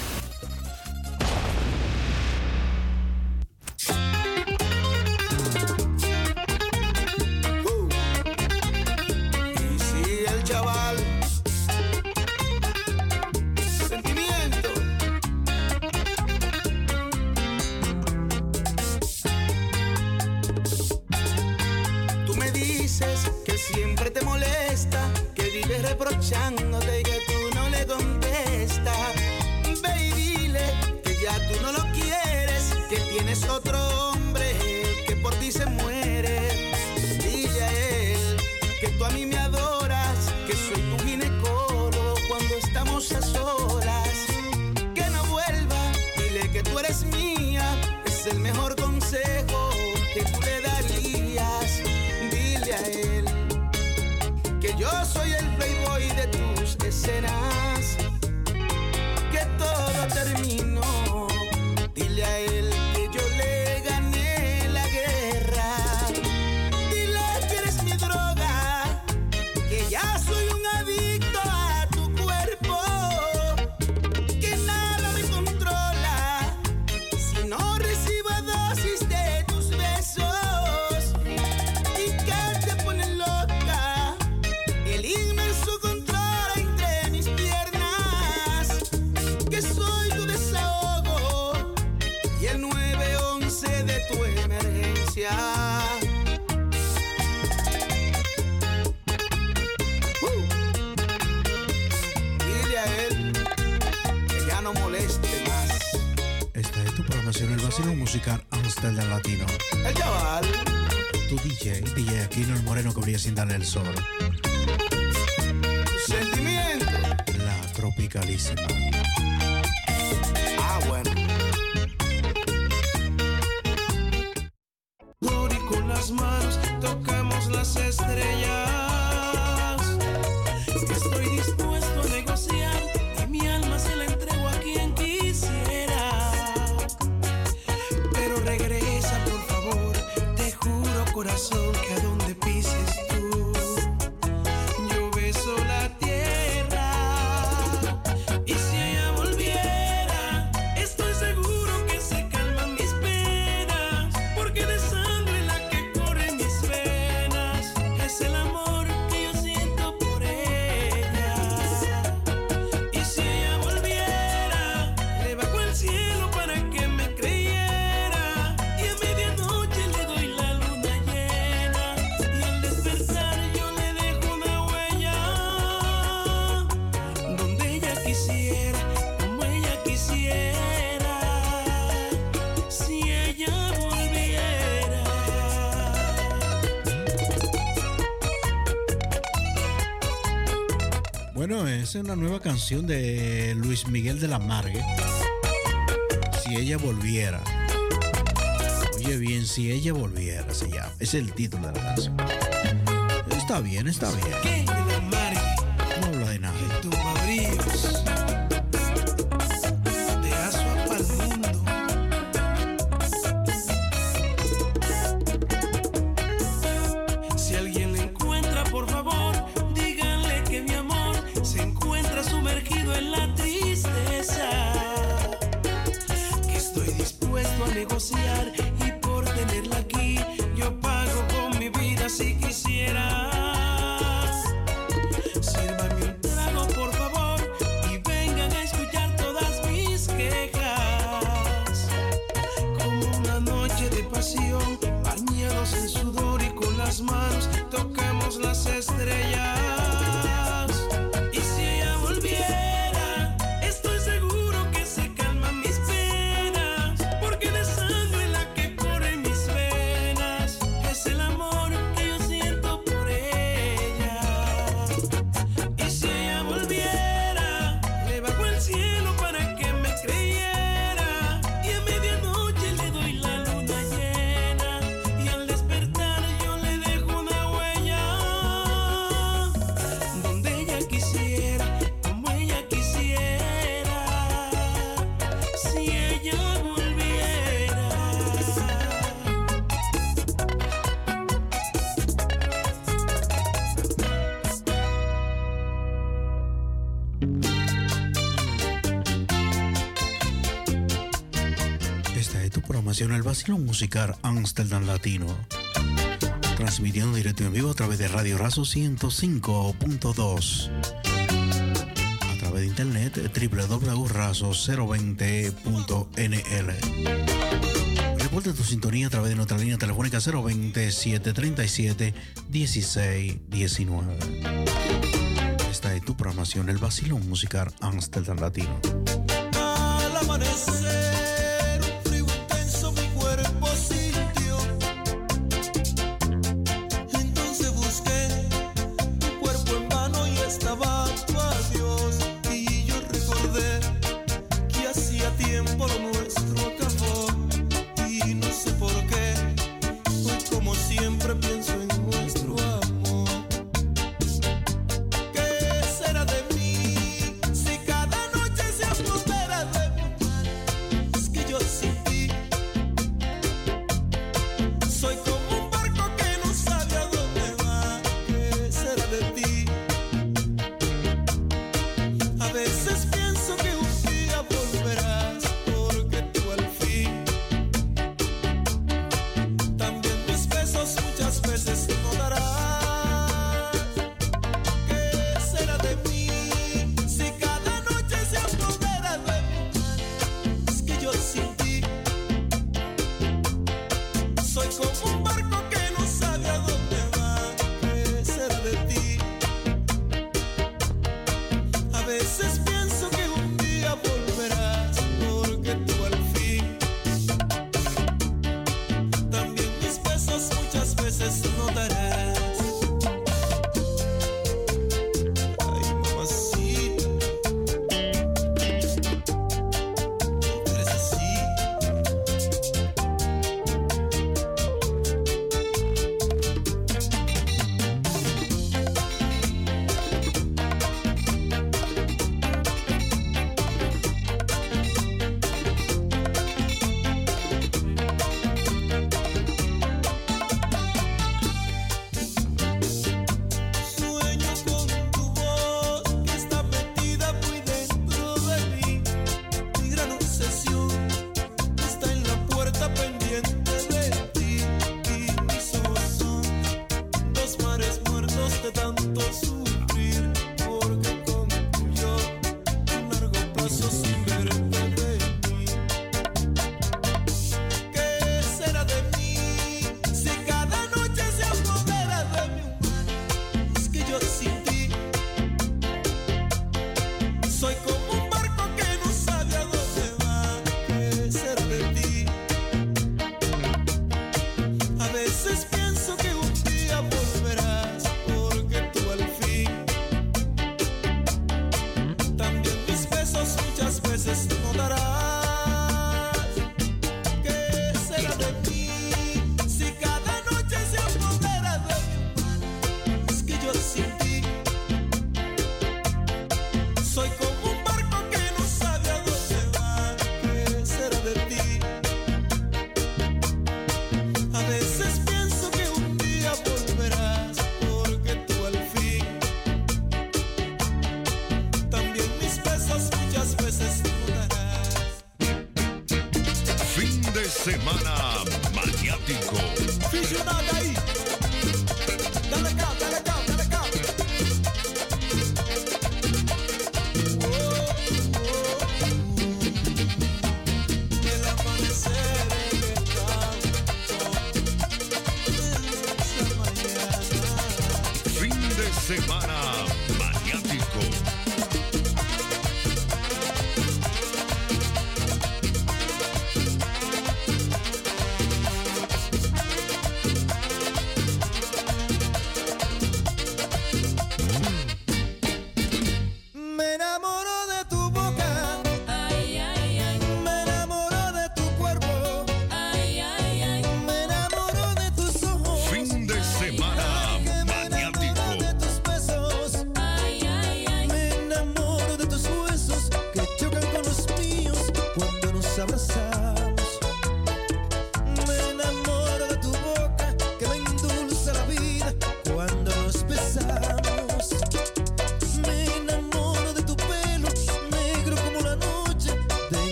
Speaker 30: toquemos las estrellas. una
Speaker 16: nueva canción de Luis Miguel de la Margue. Si ella volviera. Oye bien, si ella volviera se llama. Es el título de la canción. Está bien, está bien.
Speaker 4: vacilo musical Amsterdam Latino. Transmitiendo directo en vivo a través de Radio Razo 105.2. A través de internet www.razo020.nl de tu sintonía a través de nuestra línea telefónica 020-737-1619. Esta es tu programación, el vacilón musical Amsterdam Latino.
Speaker 31: Al amanecer.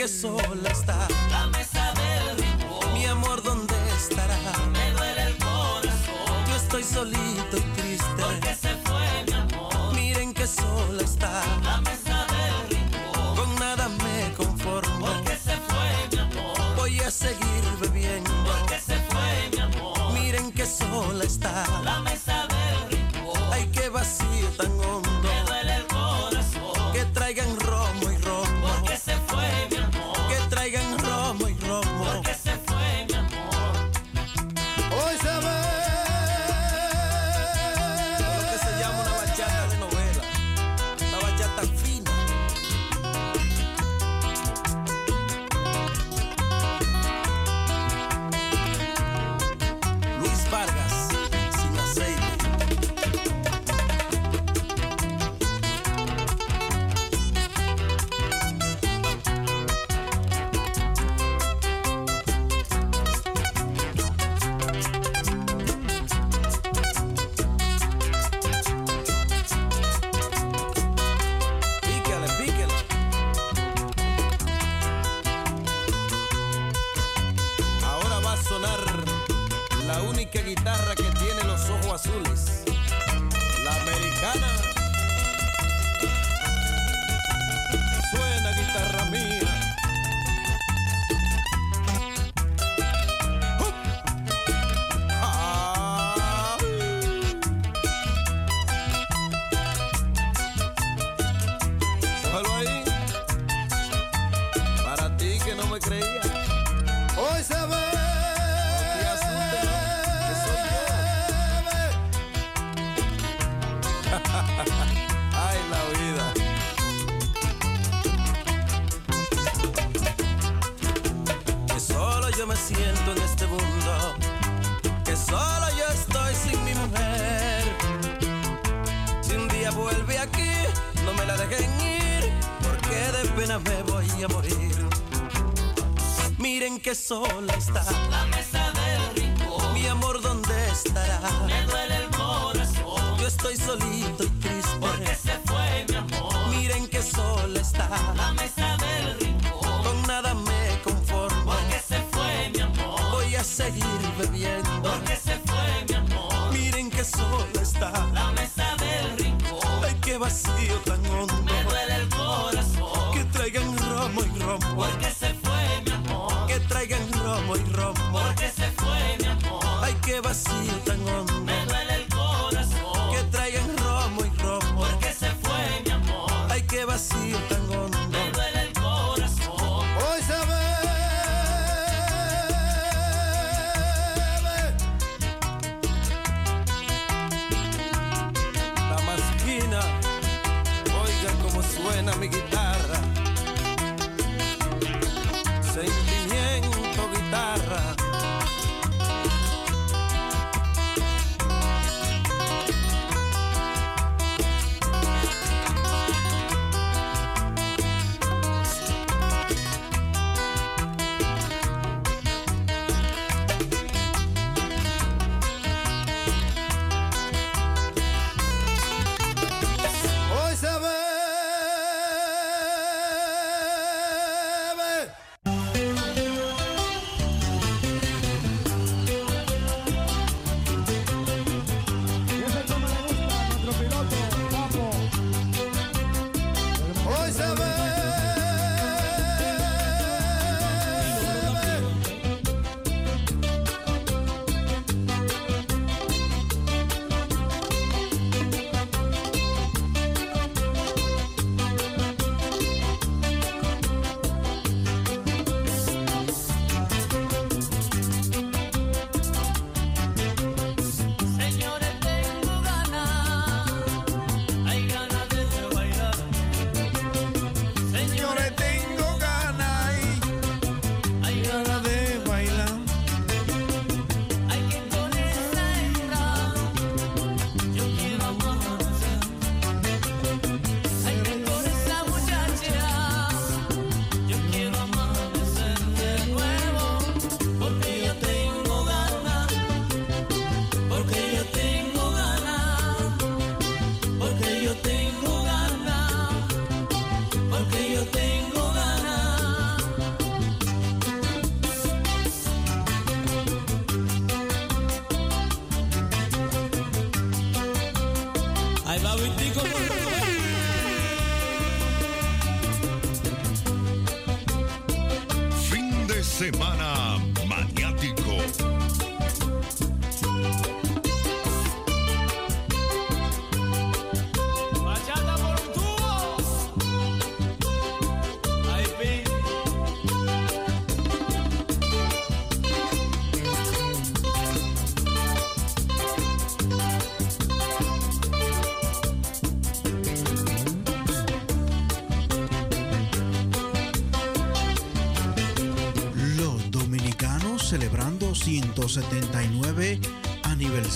Speaker 31: Que
Speaker 32: sola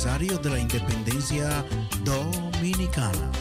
Speaker 32: de la
Speaker 33: independencia dominicana.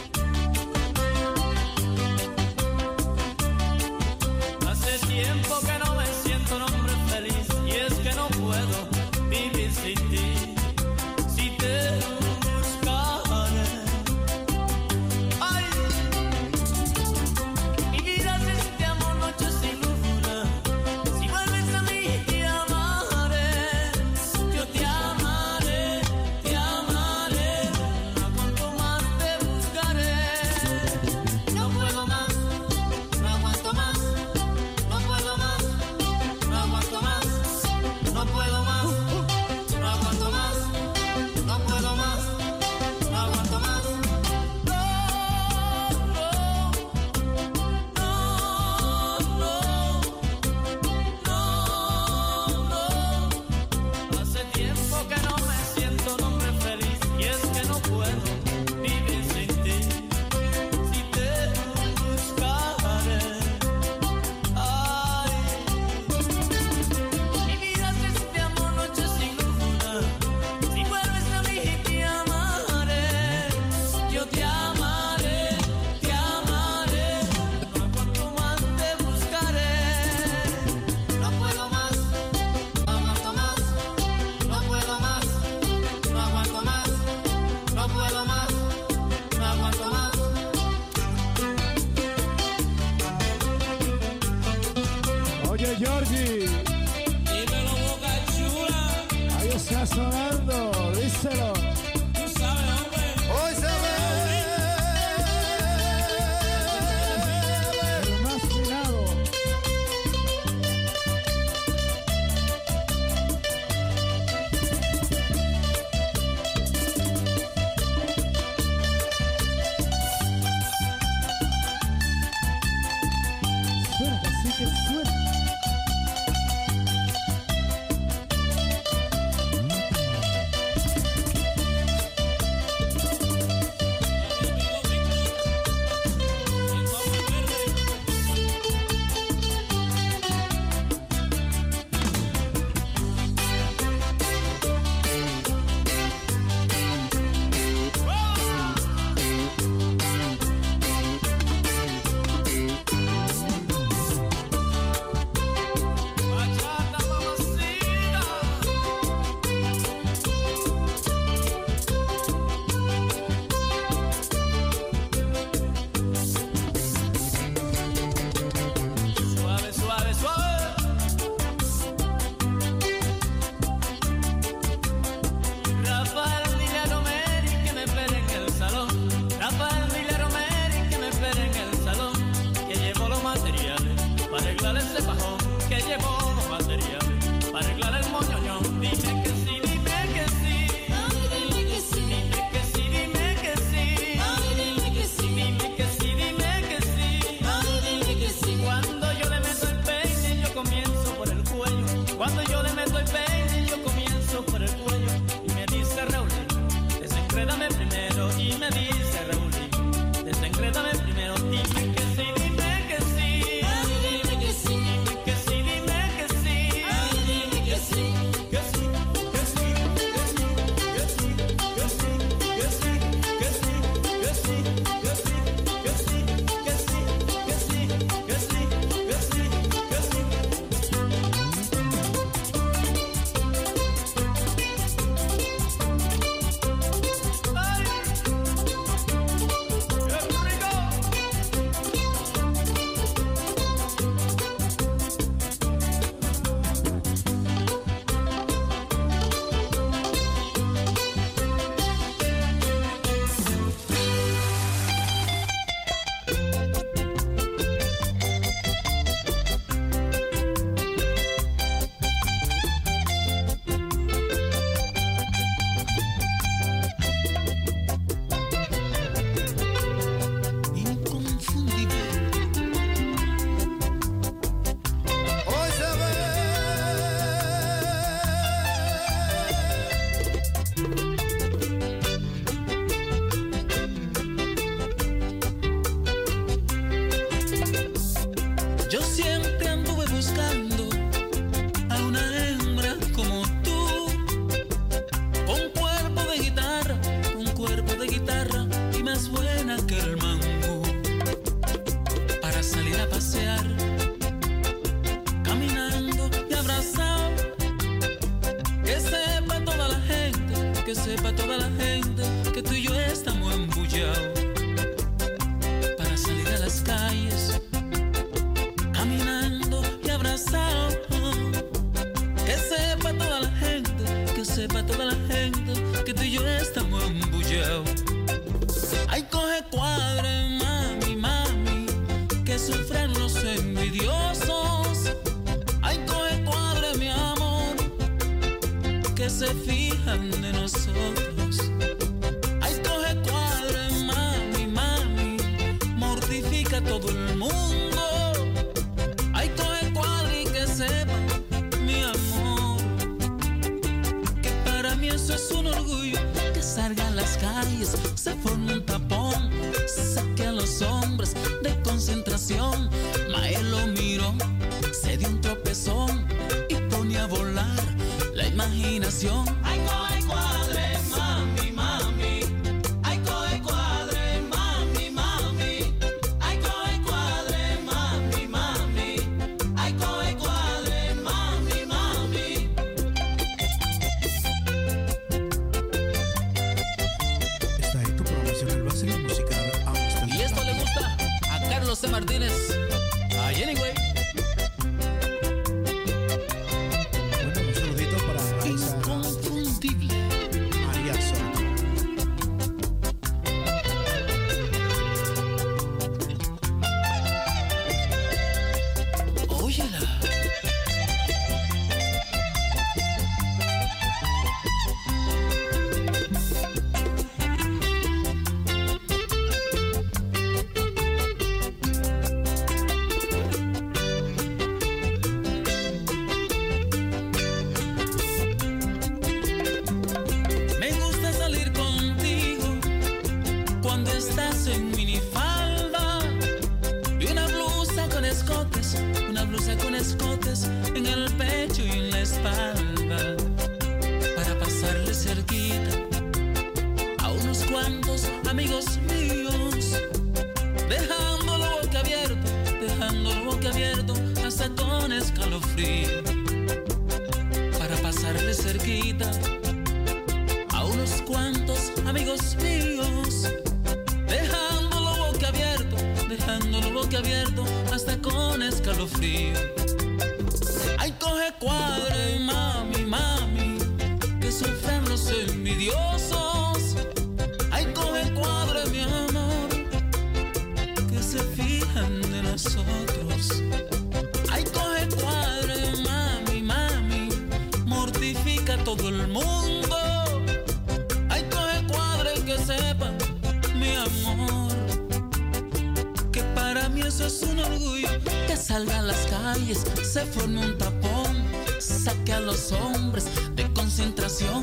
Speaker 8: Se forme un tapón, saque a los hombres de concentración.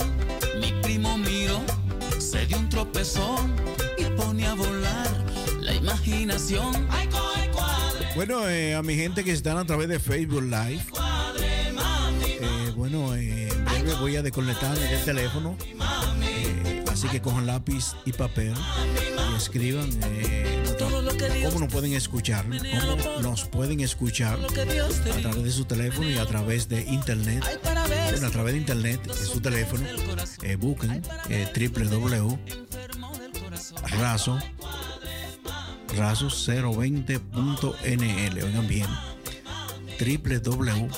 Speaker 8: Mi primo miró, se dio un tropezón y pone a volar la imaginación.
Speaker 16: Bueno, eh, a mi gente que están a través de Facebook Live, eh, bueno, eh, breve voy a desconectar el teléfono. Eh, así que cojan lápiz y papel y escriban cómo nos pueden escuchar, cómo nos pueden escuchar a través de su teléfono y a través de internet. Bueno, a través de internet, en su teléfono, eh, busquen eh, www raso raso 020.nl. Oigan bien, www.raso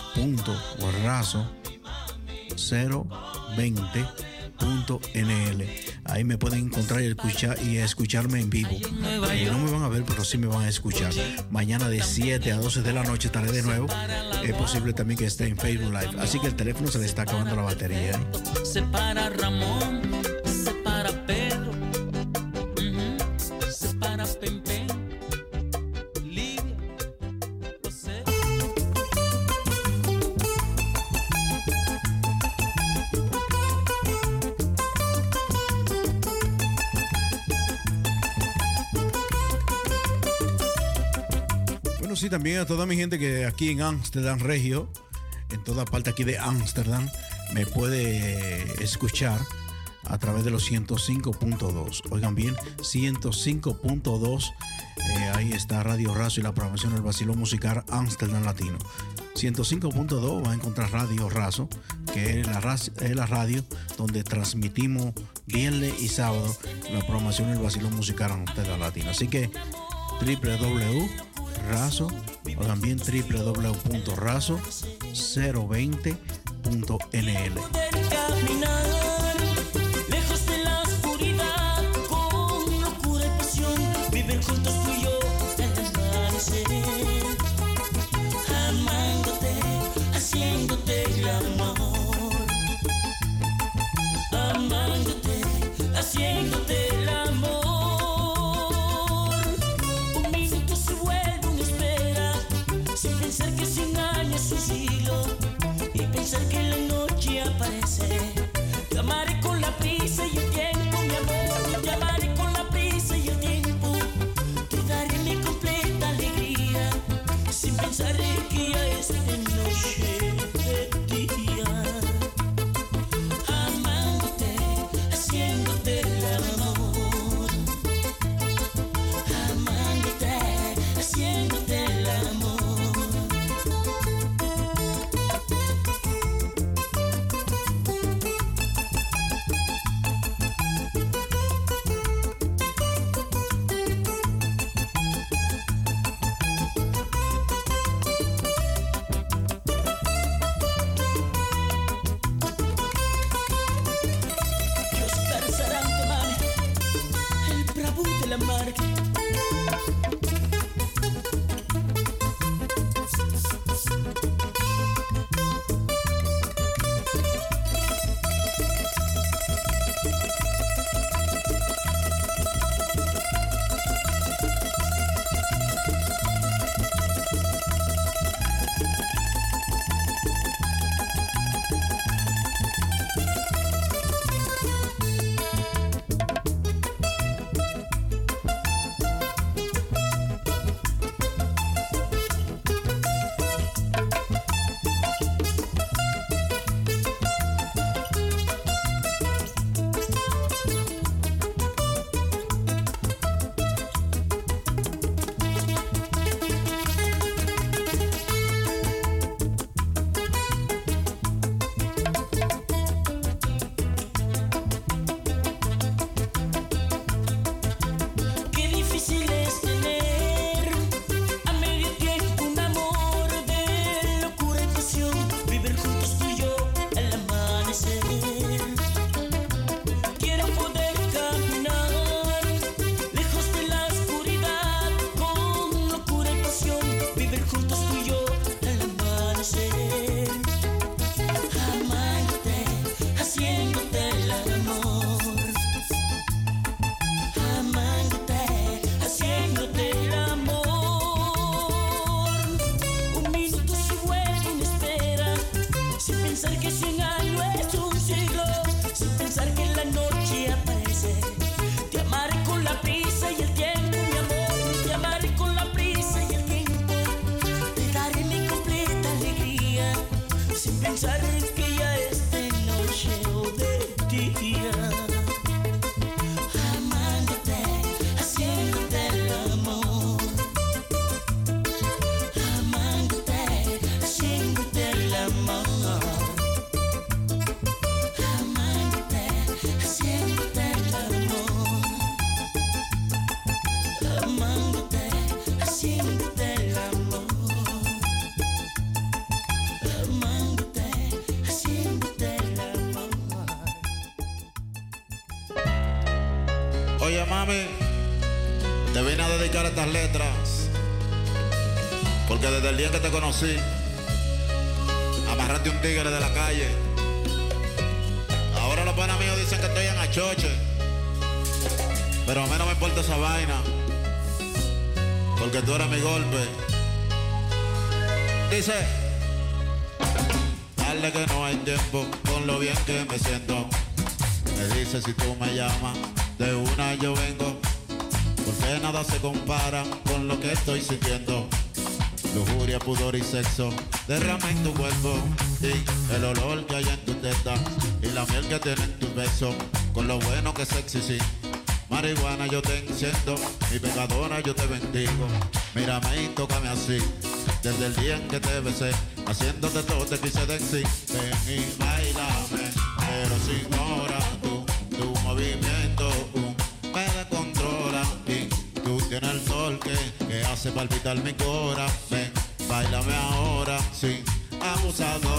Speaker 16: 020.nl. Ahí me pueden encontrar y escuchar y escucharme en vivo. Eh, no me van a ver, pero sí me van a escuchar. Mañana de 7 a 12 de la noche estaré de nuevo. Es posible también que esté en Facebook Live. Así que el teléfono se le está acabando la batería. ¿eh?
Speaker 8: Ramón,
Speaker 16: sí, también a toda mi gente que aquí en Amsterdam Regio, en toda parte aquí de Amsterdam, me puede escuchar a través de los 105.2. Oigan bien, 105.2. eh, ahí está Radio Razo y la programación del Vacilón Musical Amsterdam Latino.
Speaker 34: 105.2 va a encontrar Radio Razo, que es la, radio donde transmitimos viernes y sábado la programación del vacilón musical de la latina. Así que www.razo o también www.razo020.nl.
Speaker 35: estas letras. Porque desde el día que te conocí, amarraste un tigre de la calle. Ahora los panas míos dicen que estoy en achoche. Pero a mí no me importa esa vaina. Porque tú eres mi golpe. Dice, dale que no hay tiempo con lo bien que me siento. Me dice si tú me llamas, de una yo vengo. Porque nada se compara con lo que estoy sintiendo. Lujuria, pudor y sexo, derrama en tu cuerpo. Y el olor que hay en tu teta. Y la miel que tiene en tus besos. Con lo bueno que sexy, sí. Marihuana yo te enciendo, mi pecadora yo te bendigo. Mírame y tócame así, desde el día en que te besé. Haciéndote todo te quise decir, ven palpitar mi cora, ven, bailame ahora, sí, abusadora,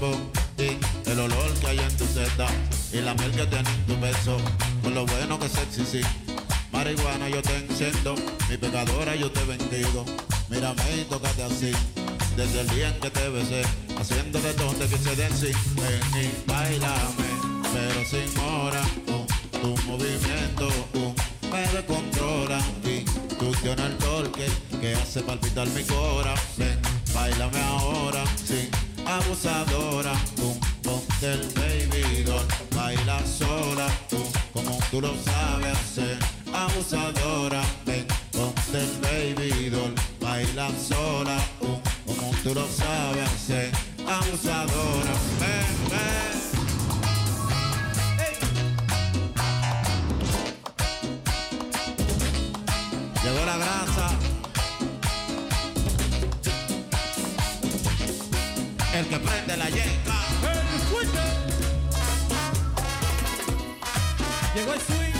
Speaker 35: Y el olor que hay en tu seta y la miel que tiene en tu beso. Con lo bueno que sexy, sí. Marihuana yo te enciendo, mi pecadora yo te bendigo. Mírame y tócate así, desde el día en que te besé, haciendo de donde que se den sí. Ven y bailame, pero sin hora, uh, tu movimiento me descontrola y tú tienes el torque que hace palpitar mi cora. Ven, bailame ahora, sí, abusadora, uh, ponte el baby doll, baila sola, uh, como tú lo sabes hacer, abusadora, ven, ponte el baby doll, baila sola, uh, como tú lo sabes hacer, abusadora, ven, ven. Prende la yenca.
Speaker 13: El fuerte. Llegó el swing.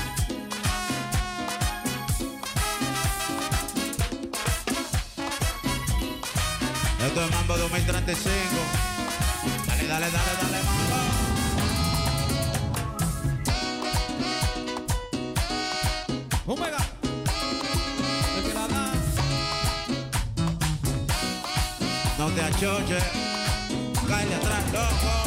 Speaker 35: Esto es Mambo 2035. Dale, dale, dale, dale, Mambo.
Speaker 13: Omega. Da.
Speaker 35: No te achoches. Cállate atrás, loco.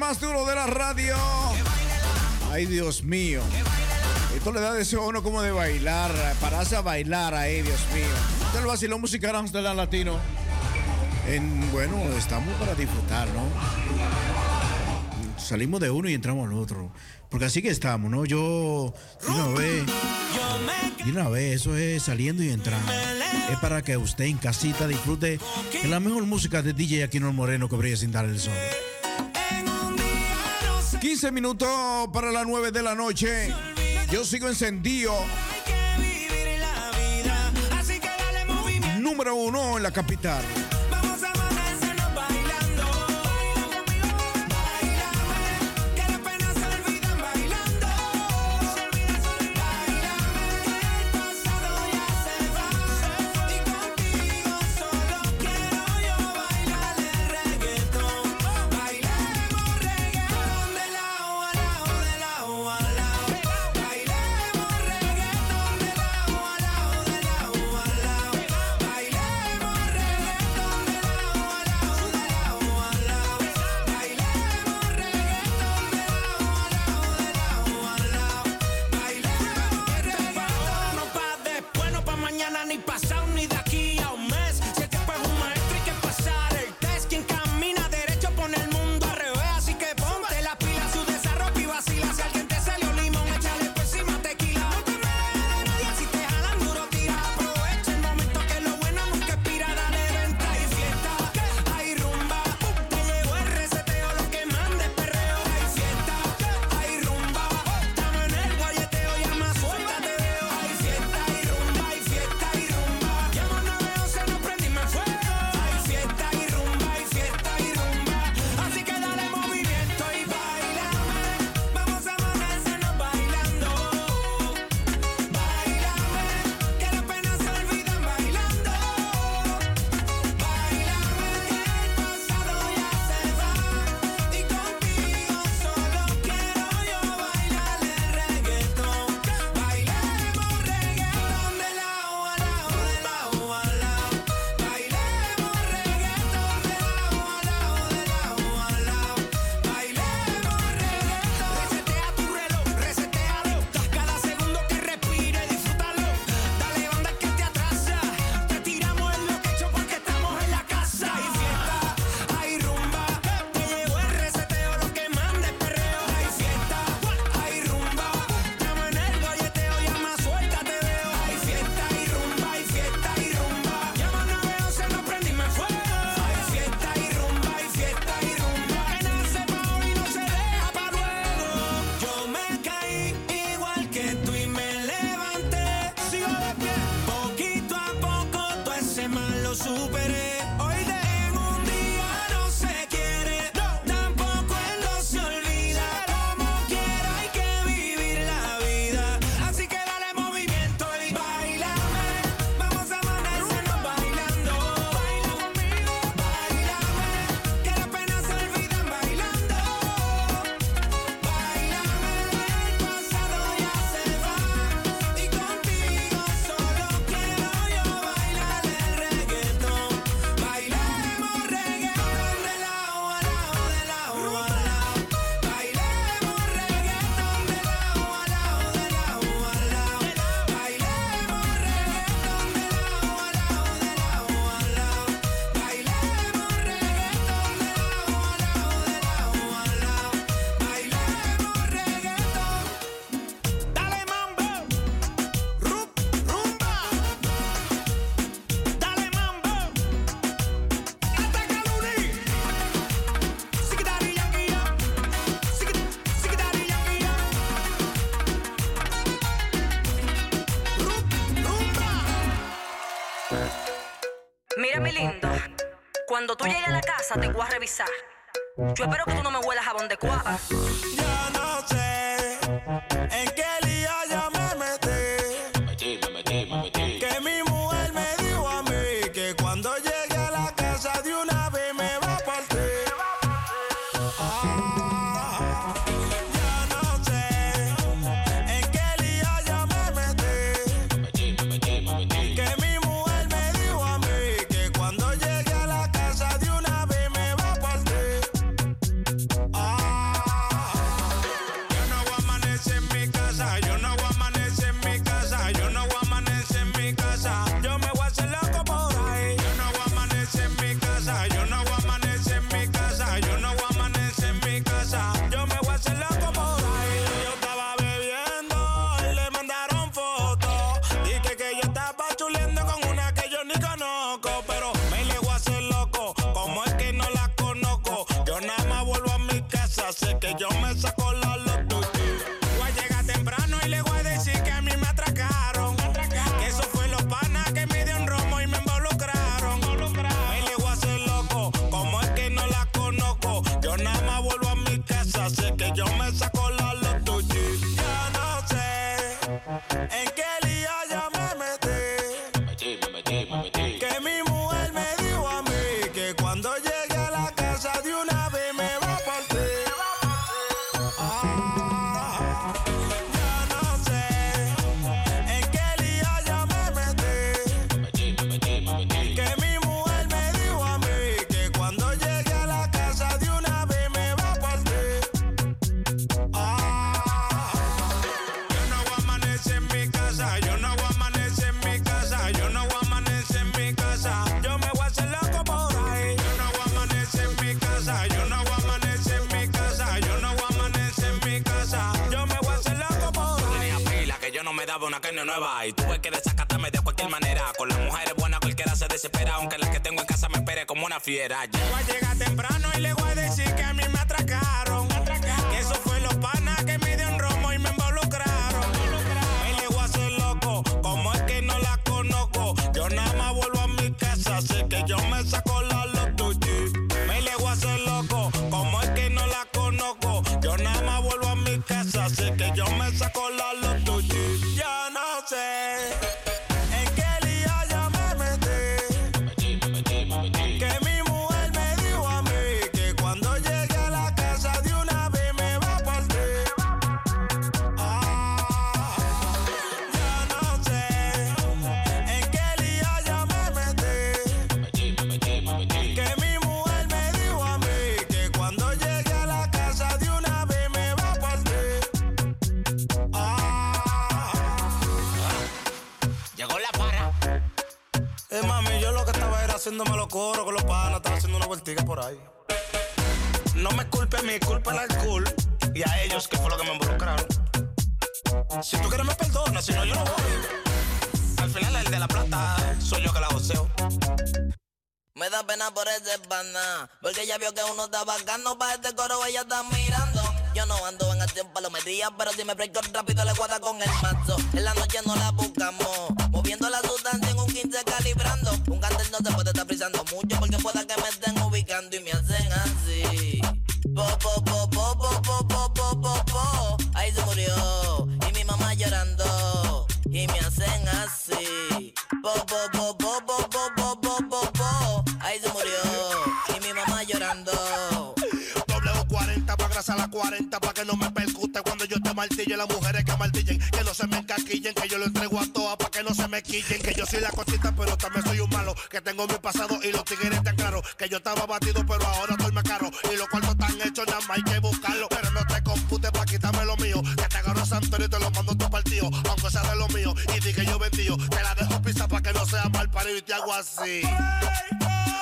Speaker 36: más duro de la radio. Ay, Dios mío. Esto le da deseo a uno como de bailar, eh, pararse a bailar ahí, Dios mío. Este es el vacilón musical Amsterdam Latino. En, bueno, estamos para disfrutar, ¿no? Salimos de uno y entramos al otro. Porque así que estamos, ¿no? Yo, de una vez, de una vez, eso es saliendo y entrando. Es para que usted en casita disfrute de la mejor música de DJ Aquino Moreno que brilla sin dar el sol. 15 minutos para las 9 de la noche. Yo sigo encendido. Número uno en la capital.
Speaker 37: casa, te
Speaker 38: voy a revisar. Yo espero que tú no me huelas jabón de cuava.
Speaker 39: Lafayette, I Quillen que yo soy la cosita pero también soy un malo. Que tengo mi pasado y los tigres tan claros. Que yo estaba batido, pero ahora estoy más caro. Y los cuartos están hechos, nada más hay que buscarlo. Pero no te computes pa' quitarme lo mío. Que te agarro Santorio y te lo mando a tu partido. Aunque sea de lo mío y di que yo vendío. Te la dejo pizza pa' que no sea mal parido y te hago así.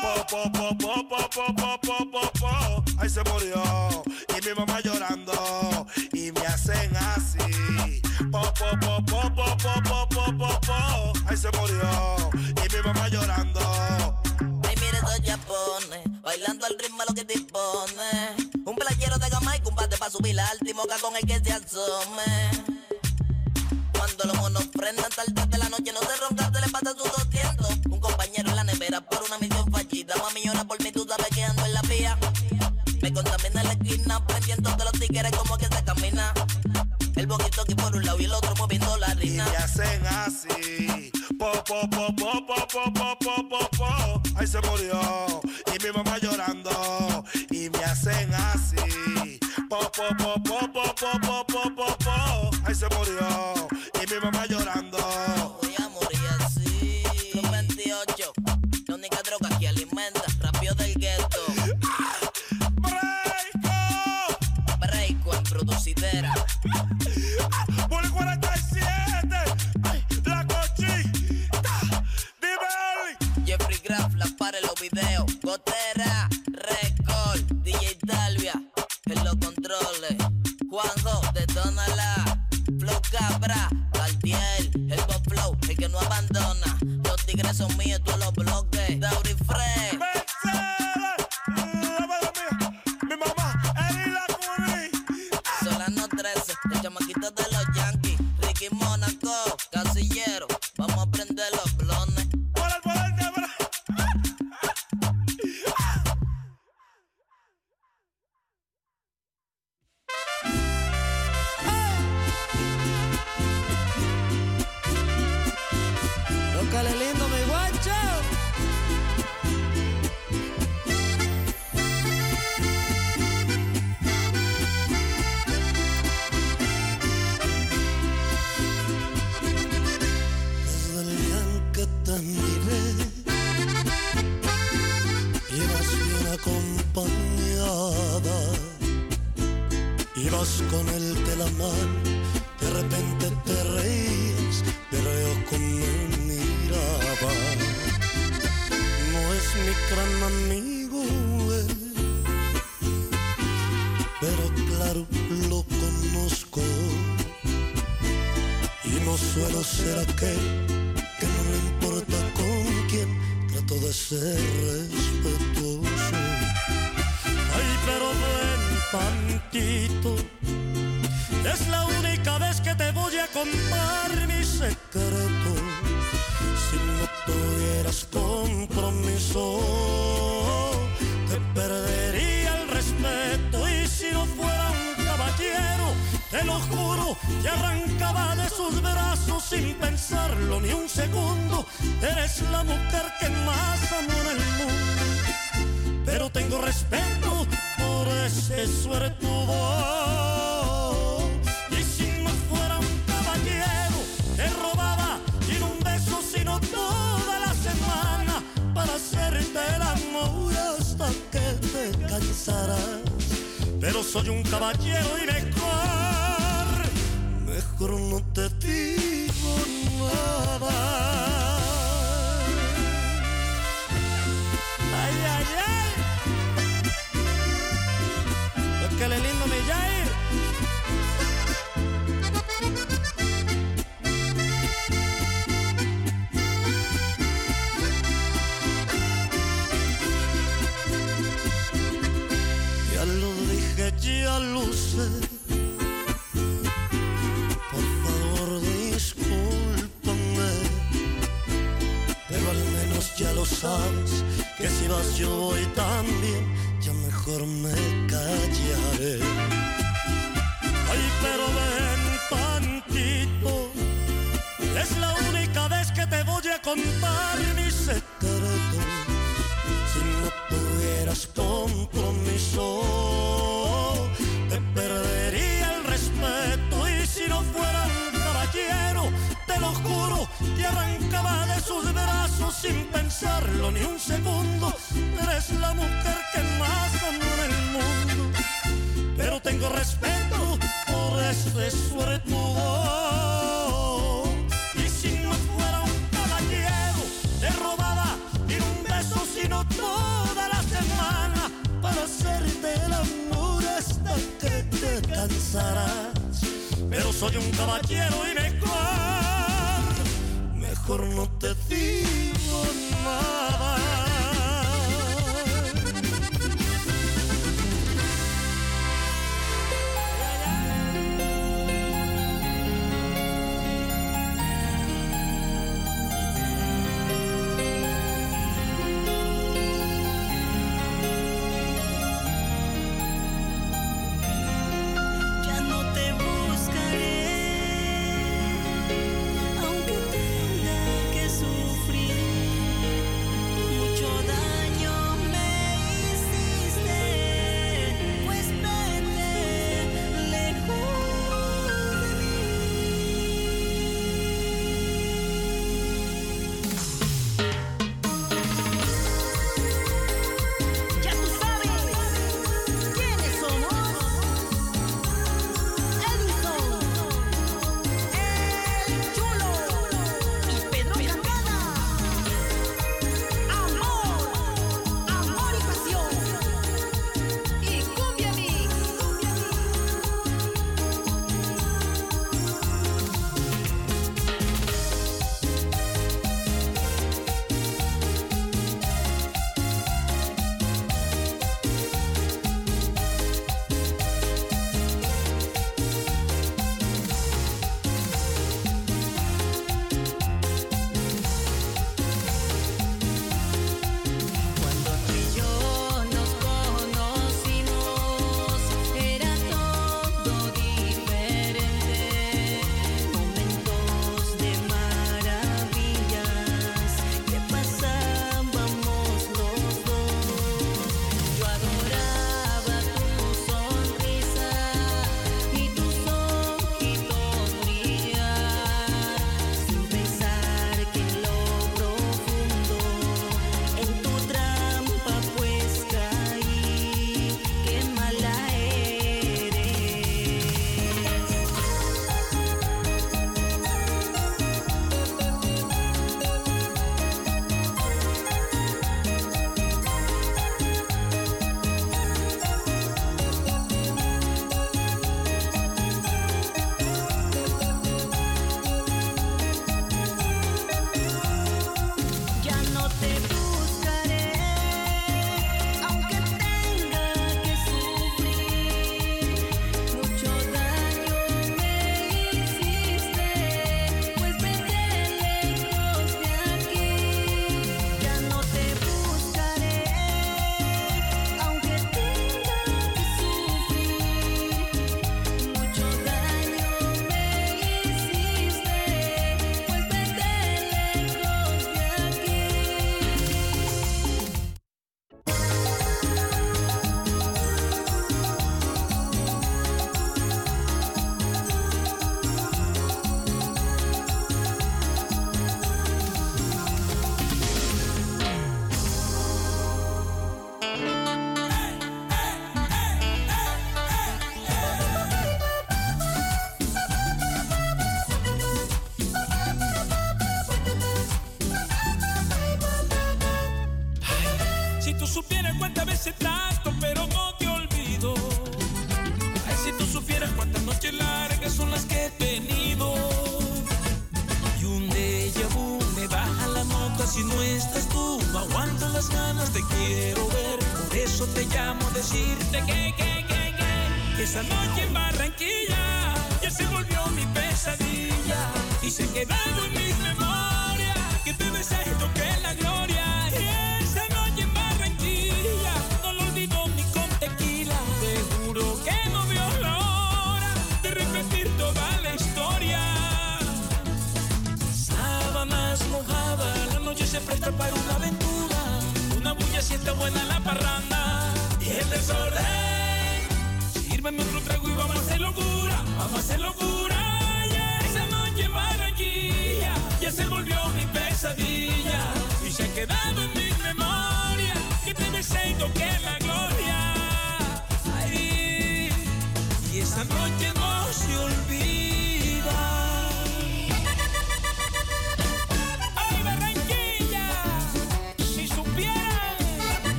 Speaker 39: Po, po, po, po, po, po, po, po, po, po. Ahí se murió. Y mi mamá llorando. Y me hacen así. Po, po, po, po él se murió y mi mamá llorando.
Speaker 40: Ay, mire esos chapones, bailando al ritmo a lo que dispone. Un playero de gama y combate para subir al timoca con el que se asome. Cuando los monos prendan tarde de la noche, no se ronca, se le pasa sus 200. Un compañero en la nevera por una misión fallida. Mami llora por mí, tú sabes que ando en la vía. Me contamina en la esquina, prendiendo de los tigres como que se camina. El boquito aquí por un lado y el otro moviendo la rina.
Speaker 39: Y hacen así popó, ahí se murió. Y mi mamá llorando, y me hacen así,
Speaker 40: popó, popó. gotera.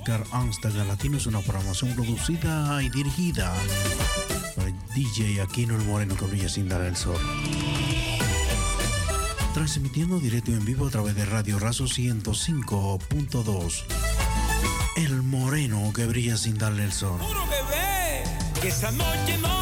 Speaker 16: musical Amsterdam Latino es una programación producida y dirigida por el DJ Aquino El Moreno Camilla Cinda del Sol. Transmitiendo directo y en vivo a través de Radio Razo 105.2. El Moreno que brilla sin darle el sol.
Speaker 41: Juro que ve que esa noche no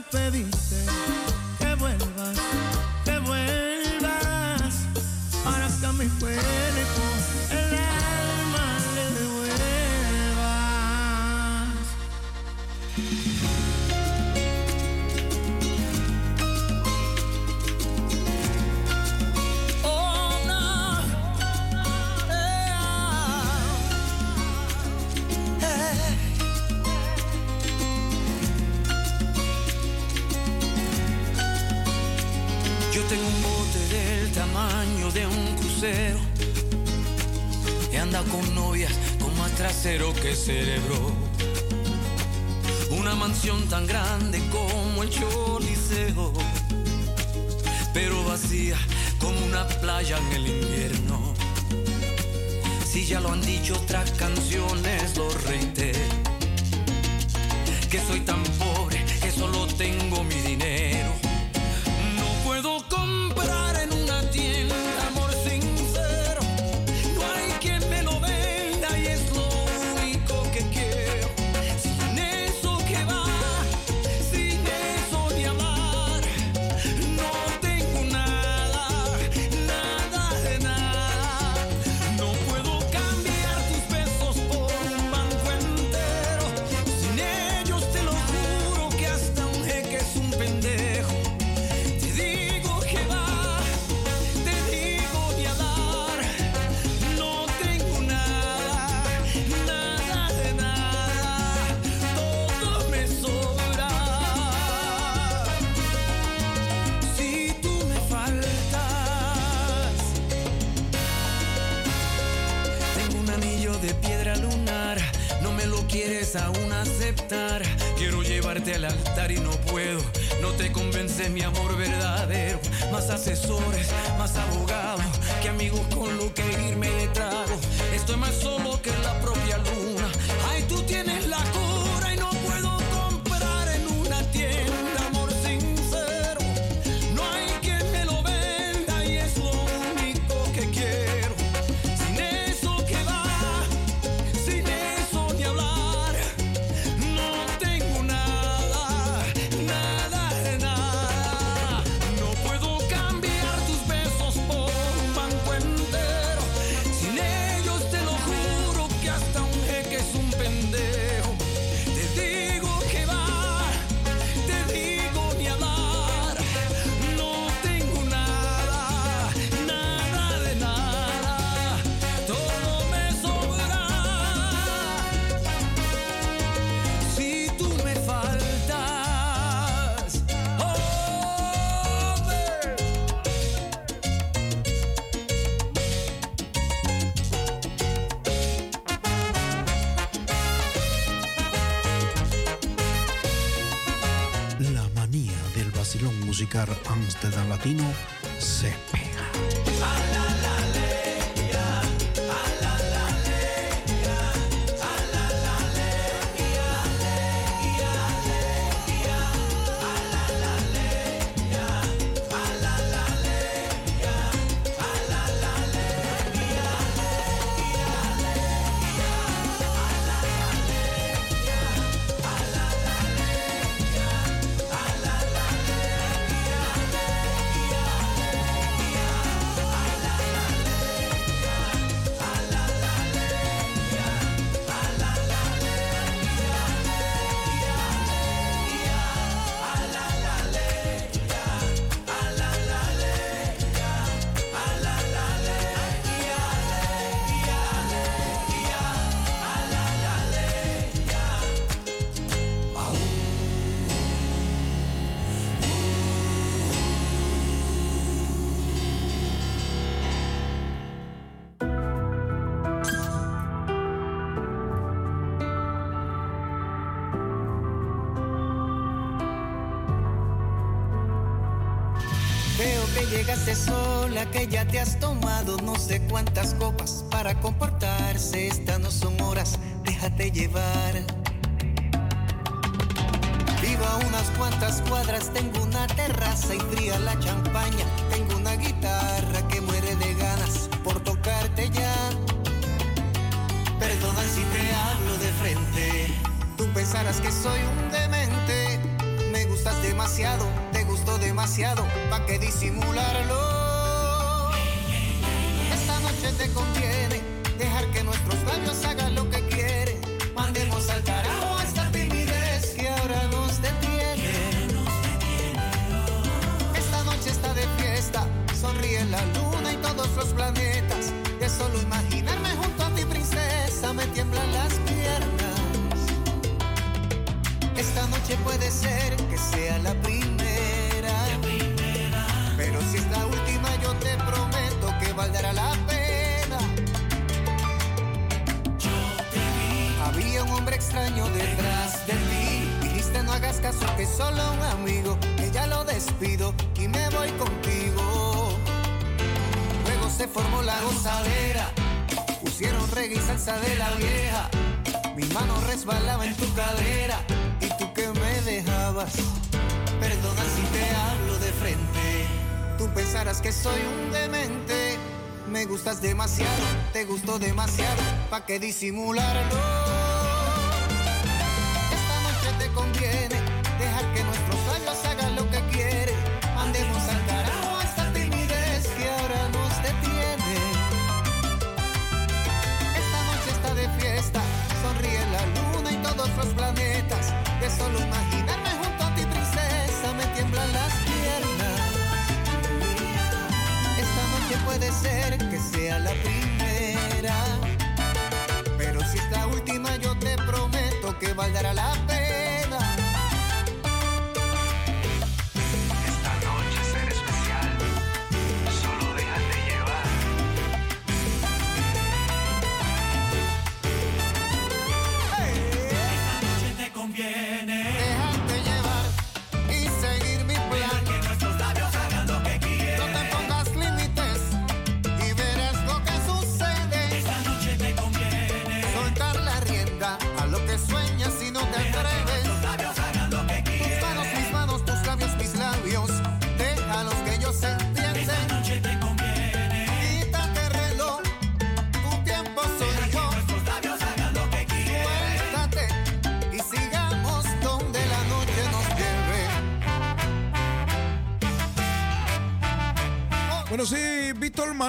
Speaker 42: pedirte
Speaker 4: Amsterdam Latino se
Speaker 43: Sola que ya te has tomado no sé cuántas copas para comportarse. Estas no son horas, déjate llevar. Viva unas cuantas cuadras, tengo una terraza y fría la champaña ¿pa' que disimularlo? Esta noche te conviene te gustó demasiado, pa' que
Speaker 44: disimularlo.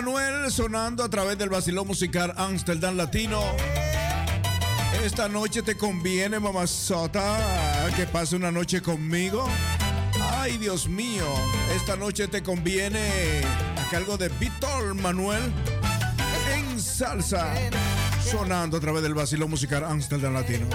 Speaker 44: Manuel sonando a través del vacilón musical Amsterdam Latino. Esta noche te conviene, mamazota, que pase una noche conmigo. Ay, Dios mío, esta noche te conviene a cargo de Víctor Manuel en salsa, sonando a través del vacilón musical Amsterdam Latino.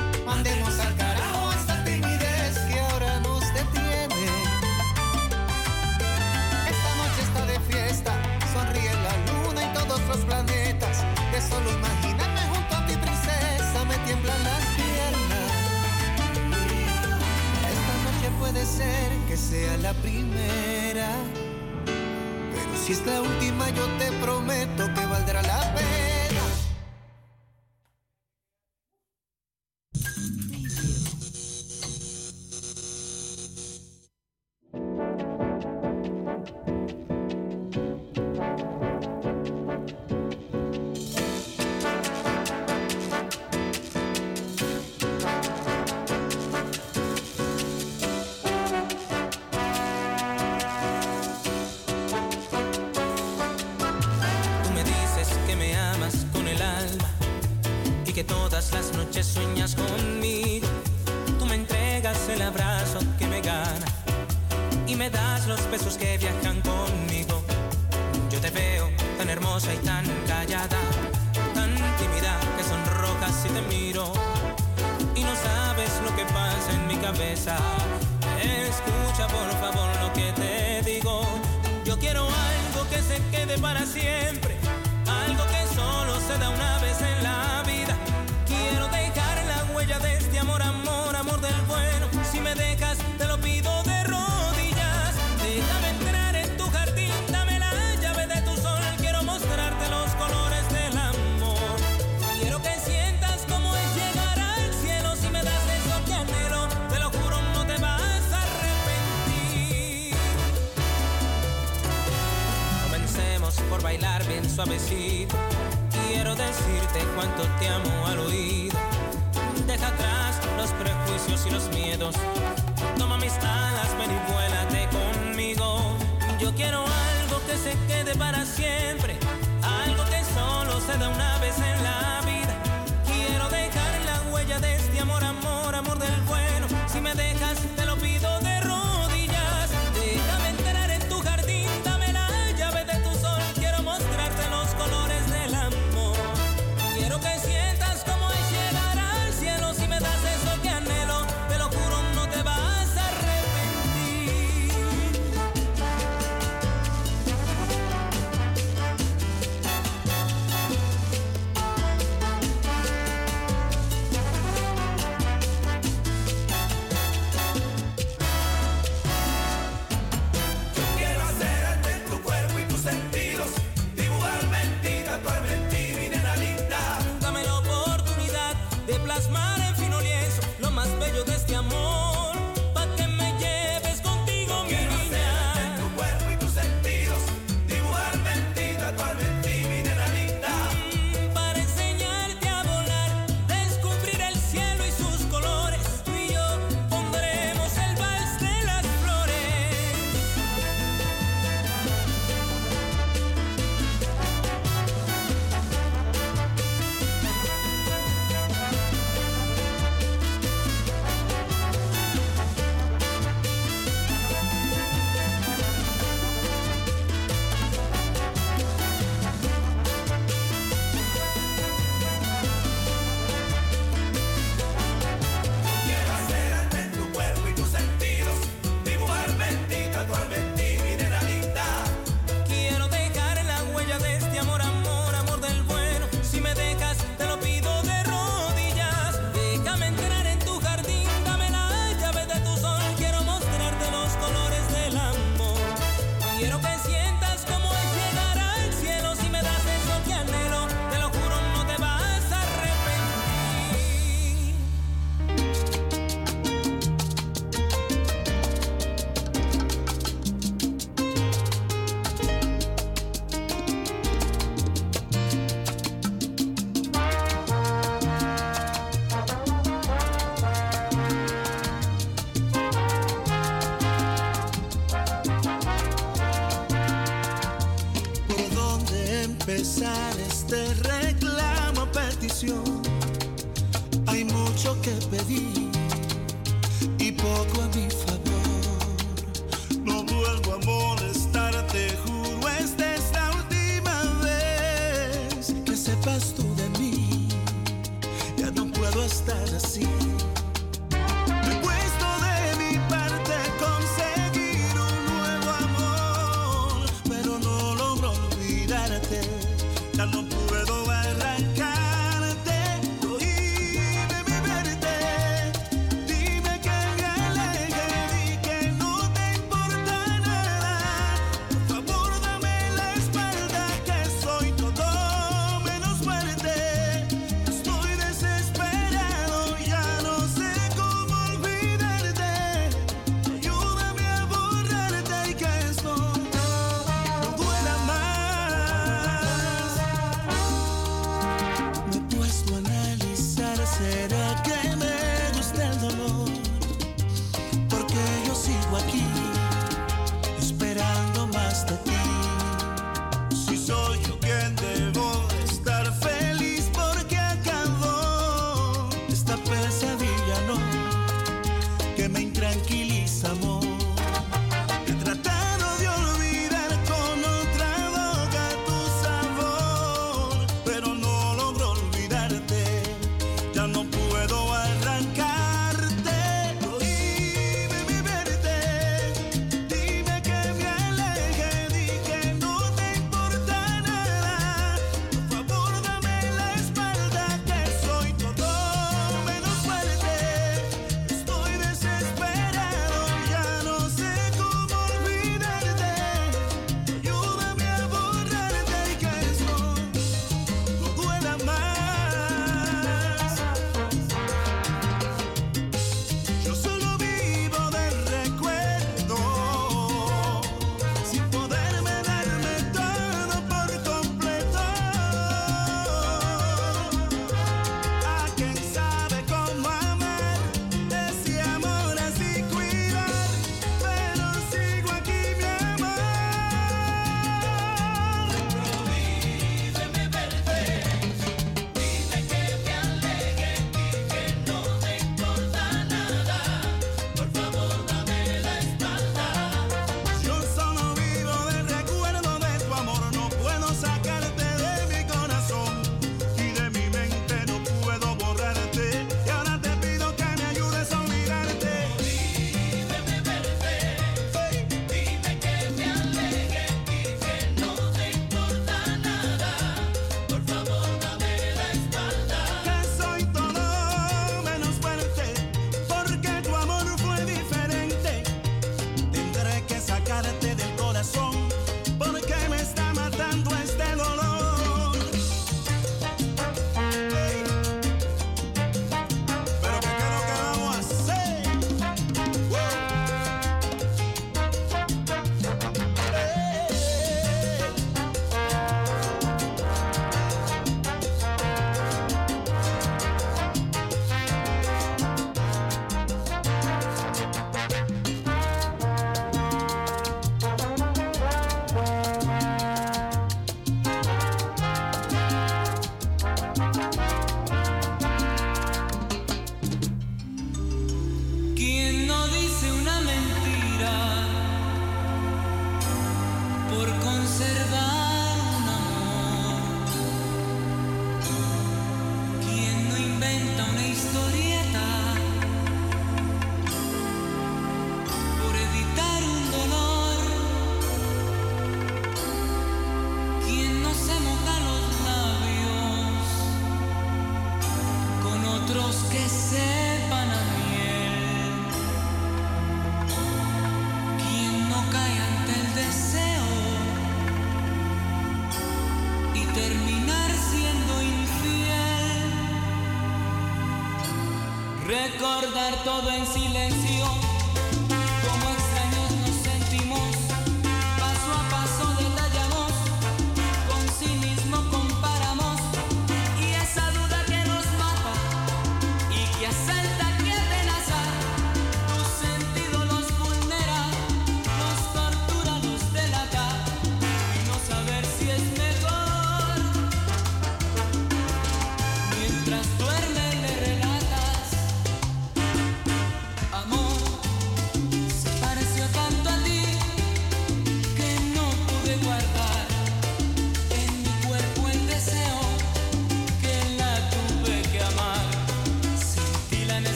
Speaker 45: Todo
Speaker 46: en silencio,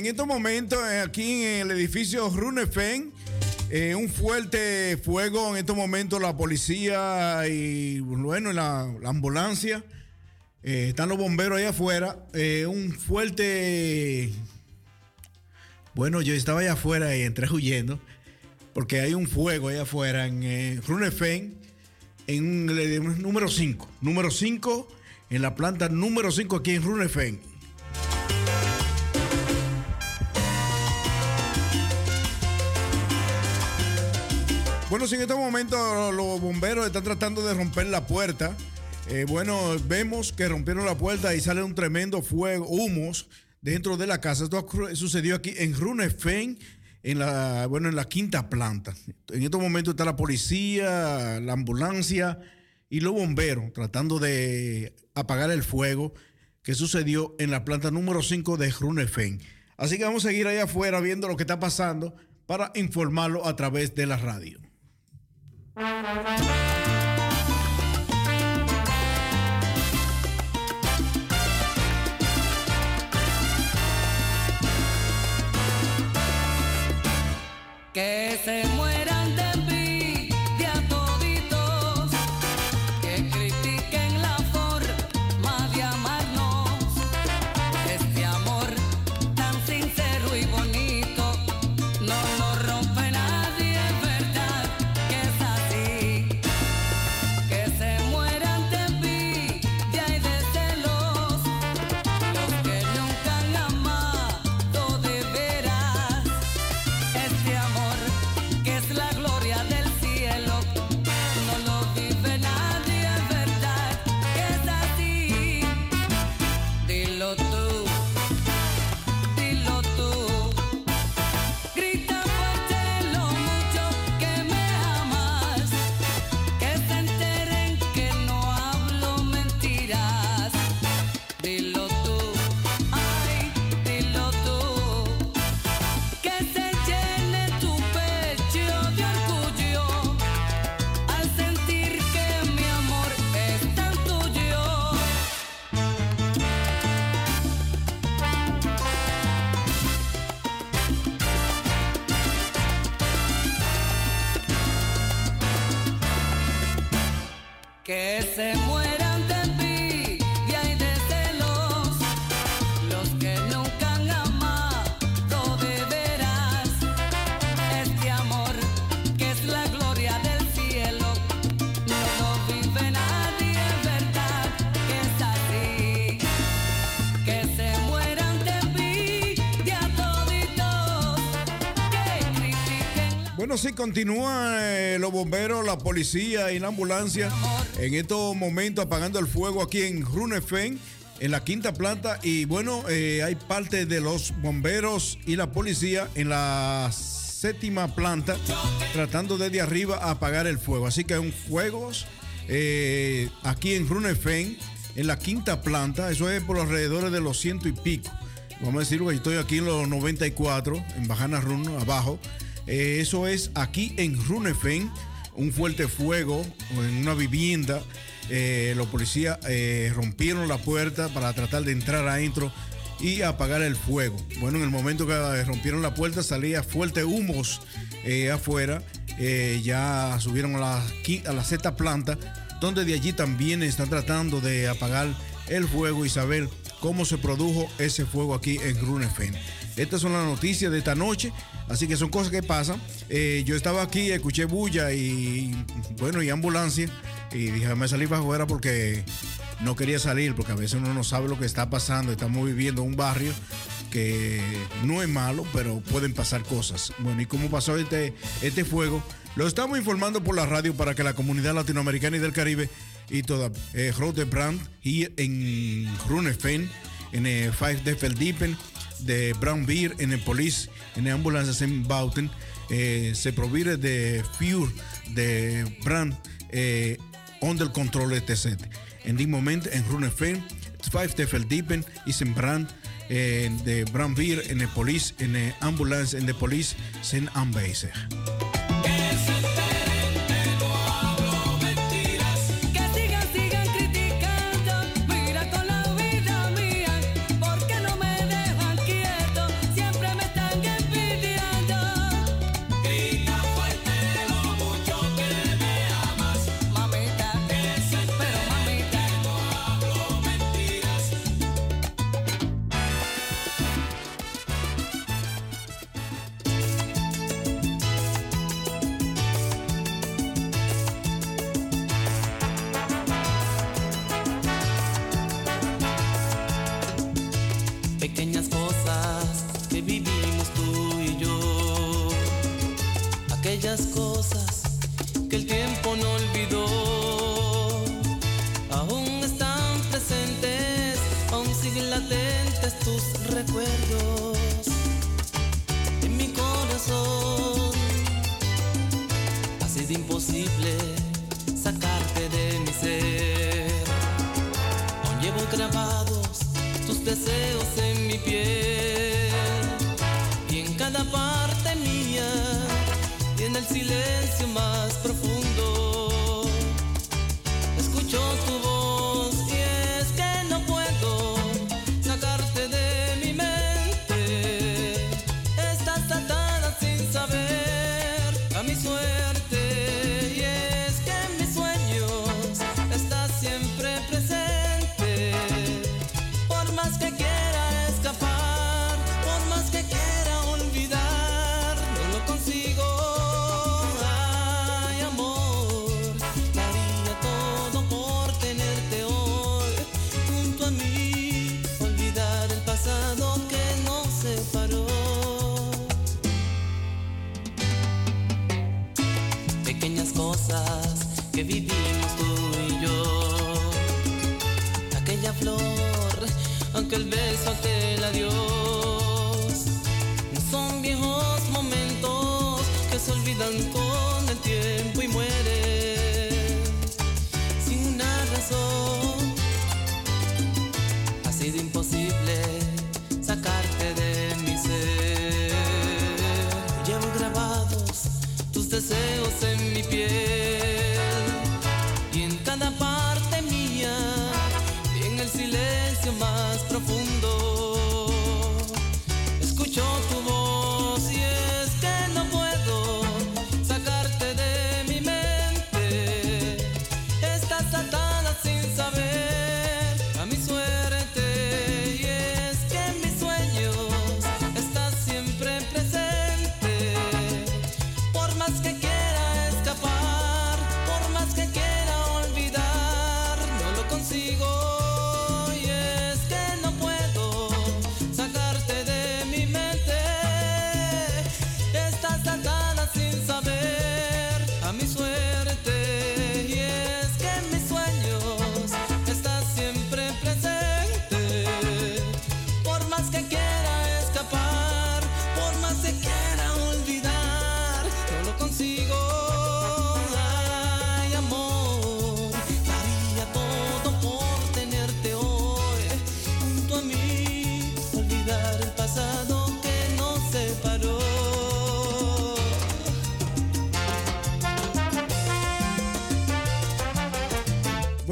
Speaker 46: en
Speaker 4: estos momentos, eh, aquí en el edificio Runefen, eh, un fuerte fuego. En estos momentos, la policía y, bueno, la, la ambulancia. eh, están los bomberos ahí afuera. un fuerte. Bueno, yo estaba allá afuera y entré huyendo. Porque hay un fuego ahí afuera en Runefen, en el número 5. Número 5, en la planta número 5 aquí en Runefen. Bueno, si en estos momentos los bomberos están tratando de romper la puerta, eh, bueno, vemos que rompieron la puerta y sale un tremendo fuego, humos dentro de la casa. Esto sucedió aquí en Runefen, en la, bueno, en la quinta planta. En estos momentos está la policía, la ambulancia y los bomberos tratando de apagar el fuego que sucedió en la planta número 5 de Runefen. Así que vamos a seguir ahí afuera viendo lo que está pasando para informarlo a través de la radio.
Speaker 47: Que se
Speaker 4: Bueno, sí, continúan eh, los bomberos, la policía y la ambulancia en estos momentos apagando el fuego aquí en Runefen, en la quinta planta. Y bueno, eh, hay parte de los bomberos y la policía en la séptima planta tratando desde arriba apagar el fuego. Así que hay fuegos eh, aquí en Runefen, en la quinta planta. Eso es por los alrededores de los ciento y pico. Vamos a decirlo que estoy aquí en los 94, en Bajana Run, abajo. Eh, eso es aquí en Runefen, un fuerte fuego en una vivienda. Eh, los policías eh, rompieron la puerta para tratar de entrar adentro y apagar el fuego. Bueno, en el momento que rompieron la puerta salía fuerte humos afuera. Ya subieron a la, a la sexta planta, donde de allí también están tratando de apagar el fuego y saber cómo se produjo ese fuego aquí en Runefen. Estas son las noticias de esta noche, así que son cosas que pasan. Eh, yo estaba aquí, escuché bulla y bueno, y ambulancia, y dije, me salí para afuera porque no quería salir, porque a veces uno no sabe lo que está pasando. Estamos viviendo en un barrio que no es malo, pero pueden pasar cosas. Bueno, y cómo pasó este, este fuego, lo estamos informando por la radio para que la comunidad latinoamericana y del Caribe y toda eh, y en Runefen, en el Five de Verdipen, de Brown Beer, en el Police, en el Ambulancias en Bauten, eh, se provide de Fure, de Brand, eh, under control etc. En dit moment en Runefen, Five de Verdipen is een brand eh, de brandweer en de police en de ambulance en de police zijn aanwezig.
Speaker 48: En mi corazón ha sido imposible sacarte de mi ser. Aún llevo grabados tus deseos en mi piel. cada parte adiós. Son viejos momentos que se olvidan con el tiempo y mueren sin una razón. Ha sido imposible sacarte de mi ser. Llevo grabados tus deseos en mi piel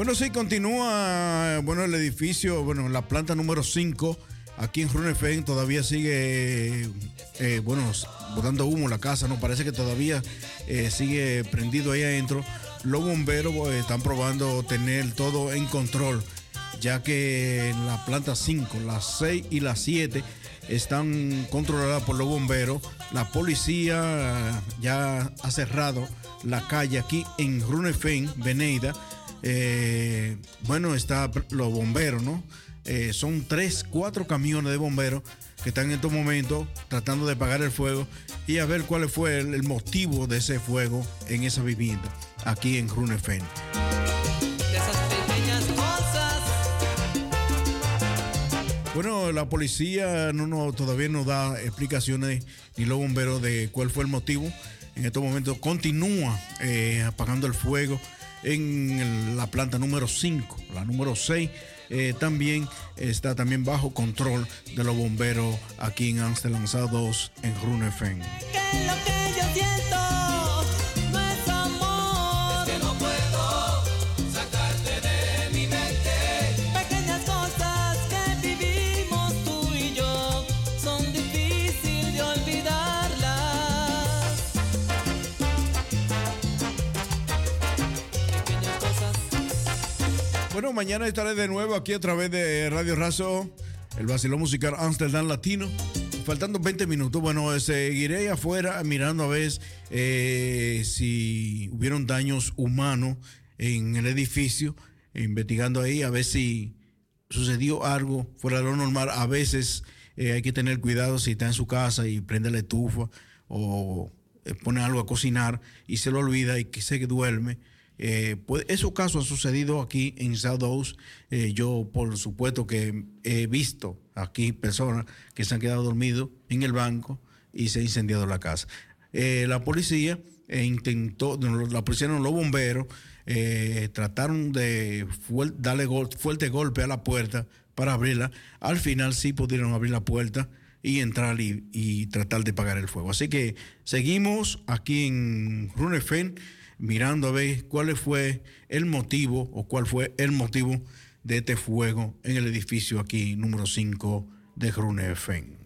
Speaker 4: Bueno, sí, continúa, bueno, el edificio, bueno, la planta número 5, aquí en Runefen, todavía sigue, eh, bueno, botando humo la casa, ¿no? Parece que todavía eh, sigue prendido ahí adentro. Los bomberos eh, están probando tener todo en control, ya que en la planta 5, las 6 y las 7 están controladas por los bomberos. La policía ya ha cerrado la calle aquí en Runefen, Veneida. Eh, bueno, está los bomberos, ¿no? Eh, son tres, cuatro camiones de bomberos que están en estos momentos tratando de apagar el fuego y a ver cuál fue el, el motivo de ese fuego en esa vivienda aquí en Runefen. Bueno, la policía no, no, todavía no da explicaciones ni los bomberos de cuál fue el motivo. En estos momentos continúa eh, apagando el fuego en la planta número 5, la número 6. eh, también está también bajo control de los bomberos aquí en Amsterdam 2 en Runefen.
Speaker 48: Que lo que yo siento
Speaker 4: Bueno, mañana estaré de nuevo aquí a través de Radio Razo, el vacilón musical Amsterdam Latino. Faltando 20 minutos, bueno, seguiré afuera mirando a ver eh, si hubieron daños humanos en el edificio, investigando ahí a ver si sucedió algo fuera de lo normal. A veces eh, hay que tener cuidado si está en su casa y prende la estufa o eh, pone algo a cocinar y se lo olvida y que se duerme. Eh, pues esos casos han sucedido aquí en South. Eh, yo, por supuesto, que he visto aquí personas que se han quedado dormidos en el banco y se ha incendiado la casa. Eh, la policía eh, intentó, la policía no, los bomberos trataron de darle fuerte golpe a la puerta para abrirla. Al final sí pudieron abrir la puerta
Speaker 46: y entrar y, y tratar de apagar el fuego. Así que seguimos aquí en Runefen mirando a ver cuál fue el motivo o cuál fue el motivo de este fuego en el edificio aquí número 5 de Runefen.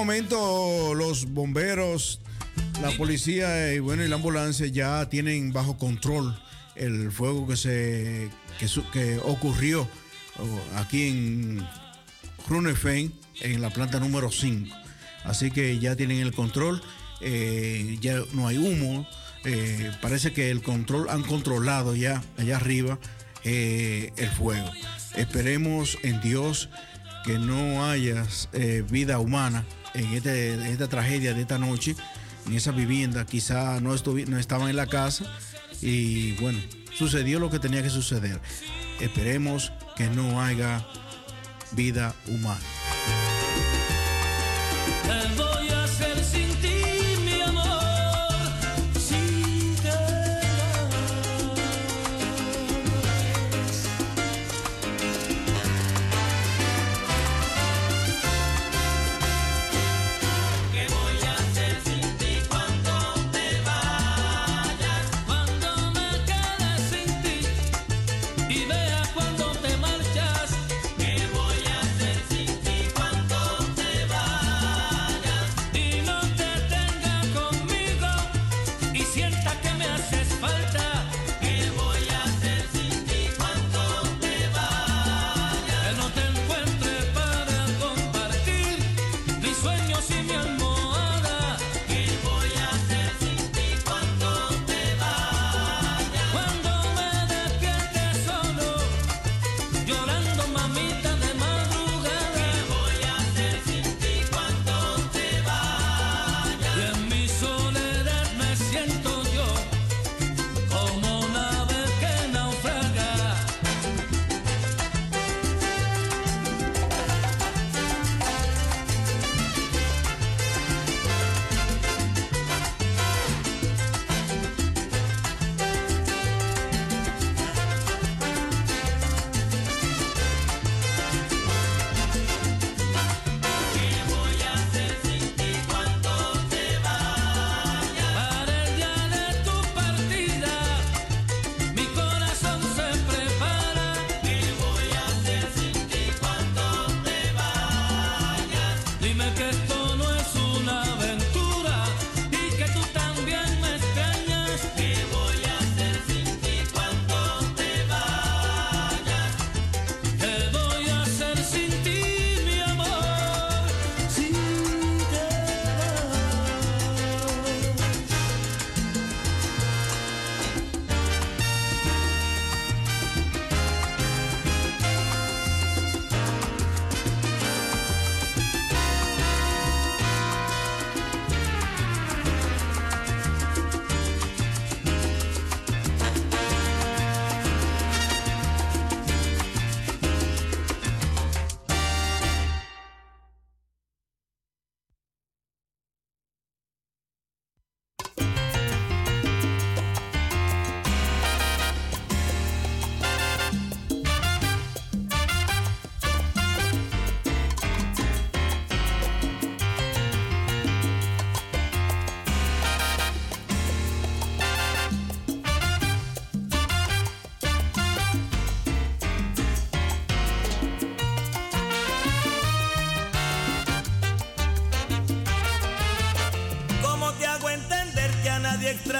Speaker 46: Momentos los bomberos, la policía y bueno y la ambulancia ya tienen bajo control el fuego que se que, que ocurrió oh, aquí en Runefen en la planta número 5. Así que ya tienen el control, eh, ya no hay humo, eh, parece que el control han controlado ya allá arriba eh, el fuego. Esperemos en Dios que no haya eh, vida humana en, este- en esta tragedia de esta noche, en esa vivienda. Quizá no, no estaban en la casa y bueno, sucedió lo que tenía que suceder. Esperemos que no haya vida humana.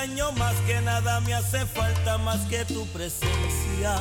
Speaker 49: extraño más que nada, me hace falta más que tu presencia.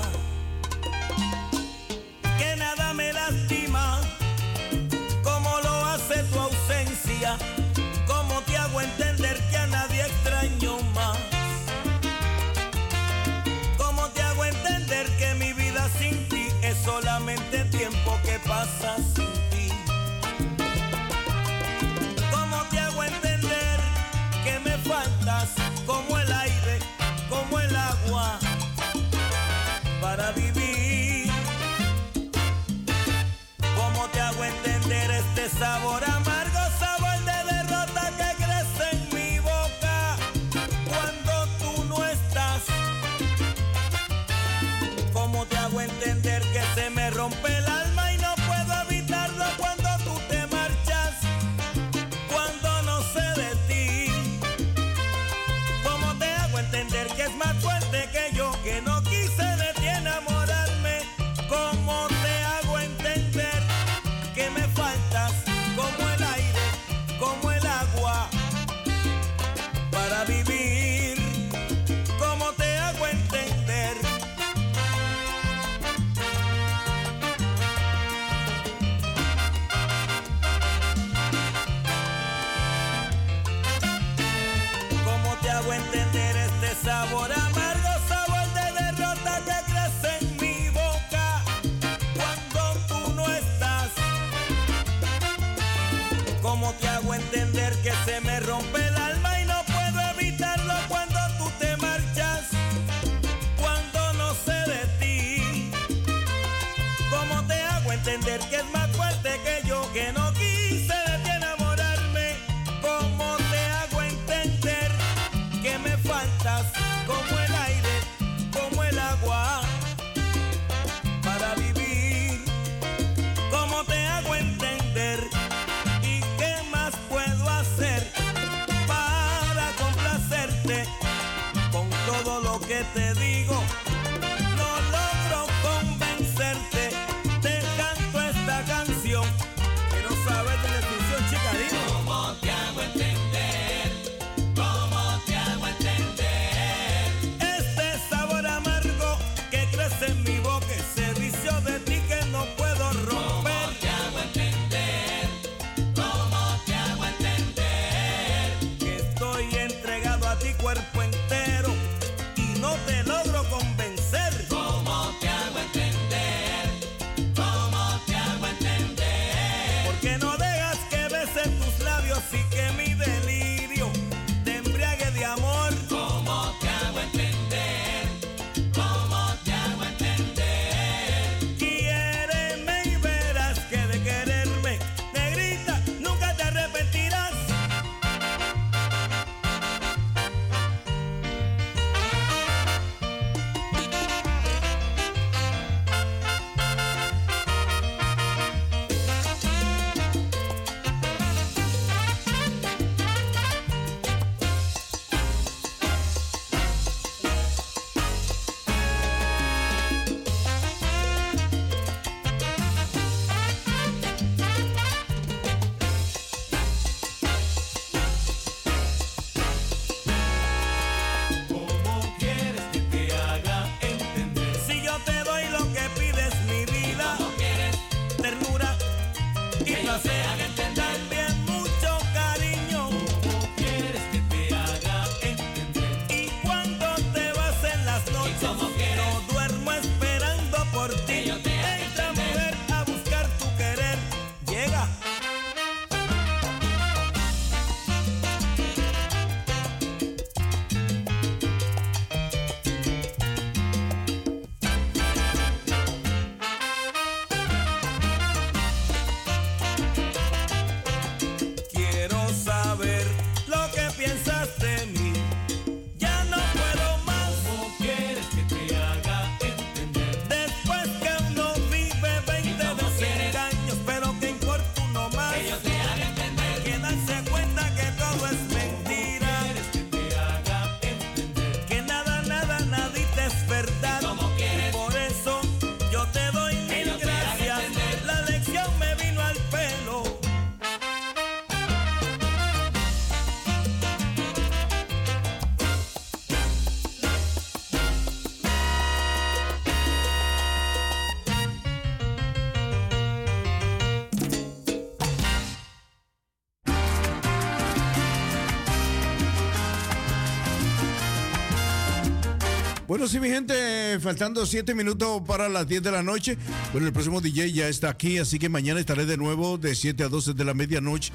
Speaker 16: Bueno, sí, mi gente, faltando siete minutos para las 10 de la noche. Bueno, el próximo DJ ya está aquí, así que mañana estaré de nuevo de 7 a 12 de la medianoche.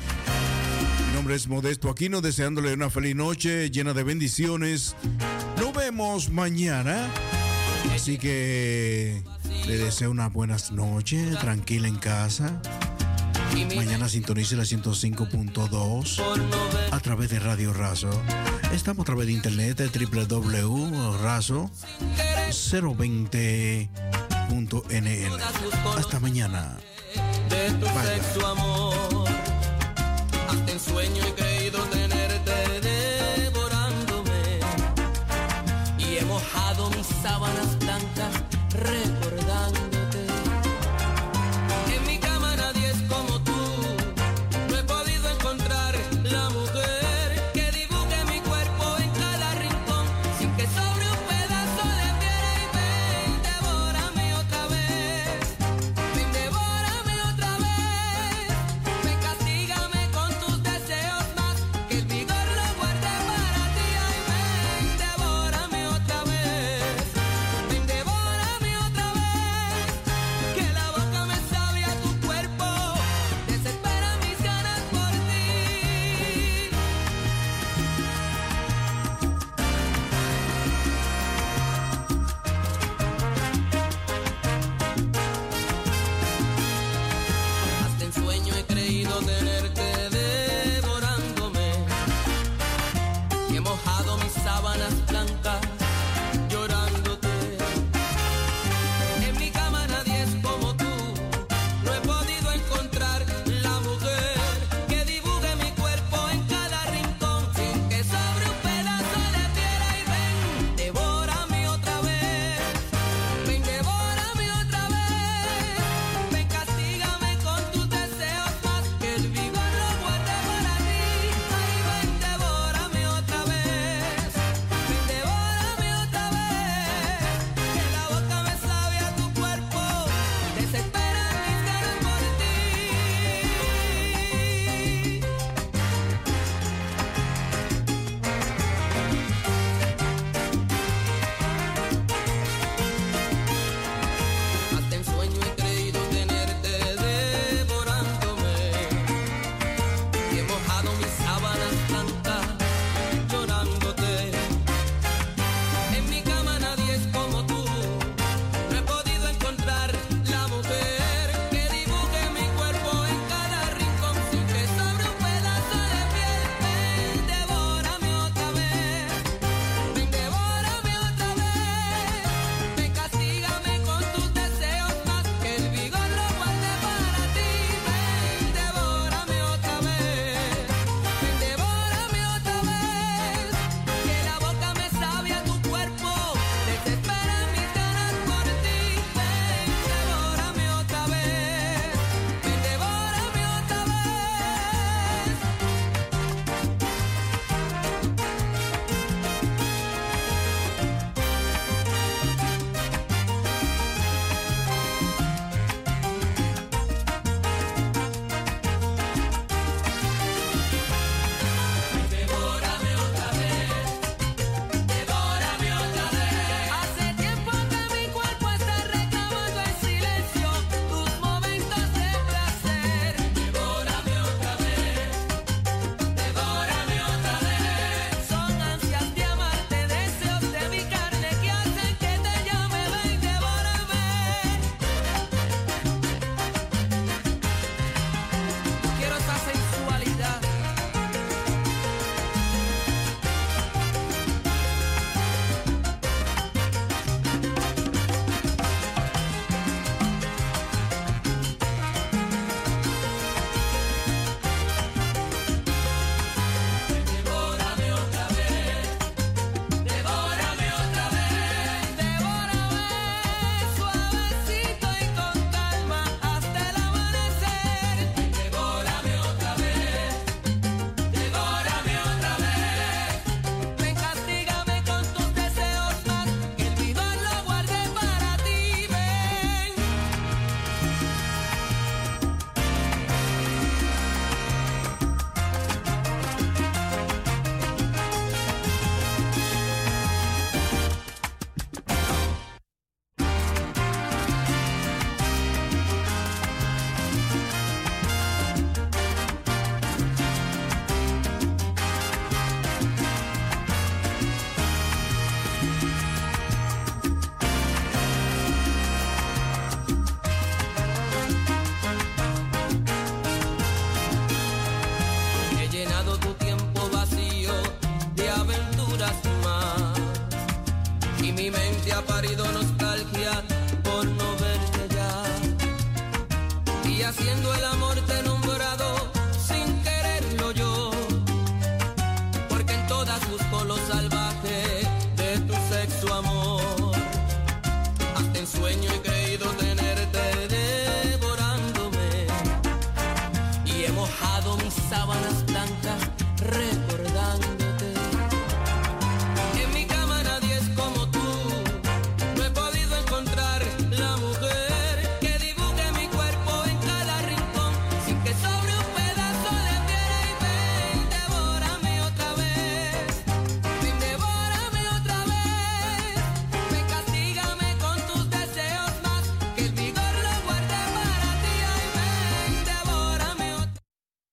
Speaker 16: Mi nombre es Modesto Aquino, deseándole una feliz noche llena de bendiciones. Nos vemos mañana. Así que le deseo una buenas noches, tranquila en casa. Mañana sintonice la 105.2 a través de Radio Razo. Estamos a través de internet www.razo020.nl. Hasta mañana.
Speaker 11: de tu sexo amor. Hasta en sueño he creído tenerte devorándome. Y he mojado mis sábanas blancas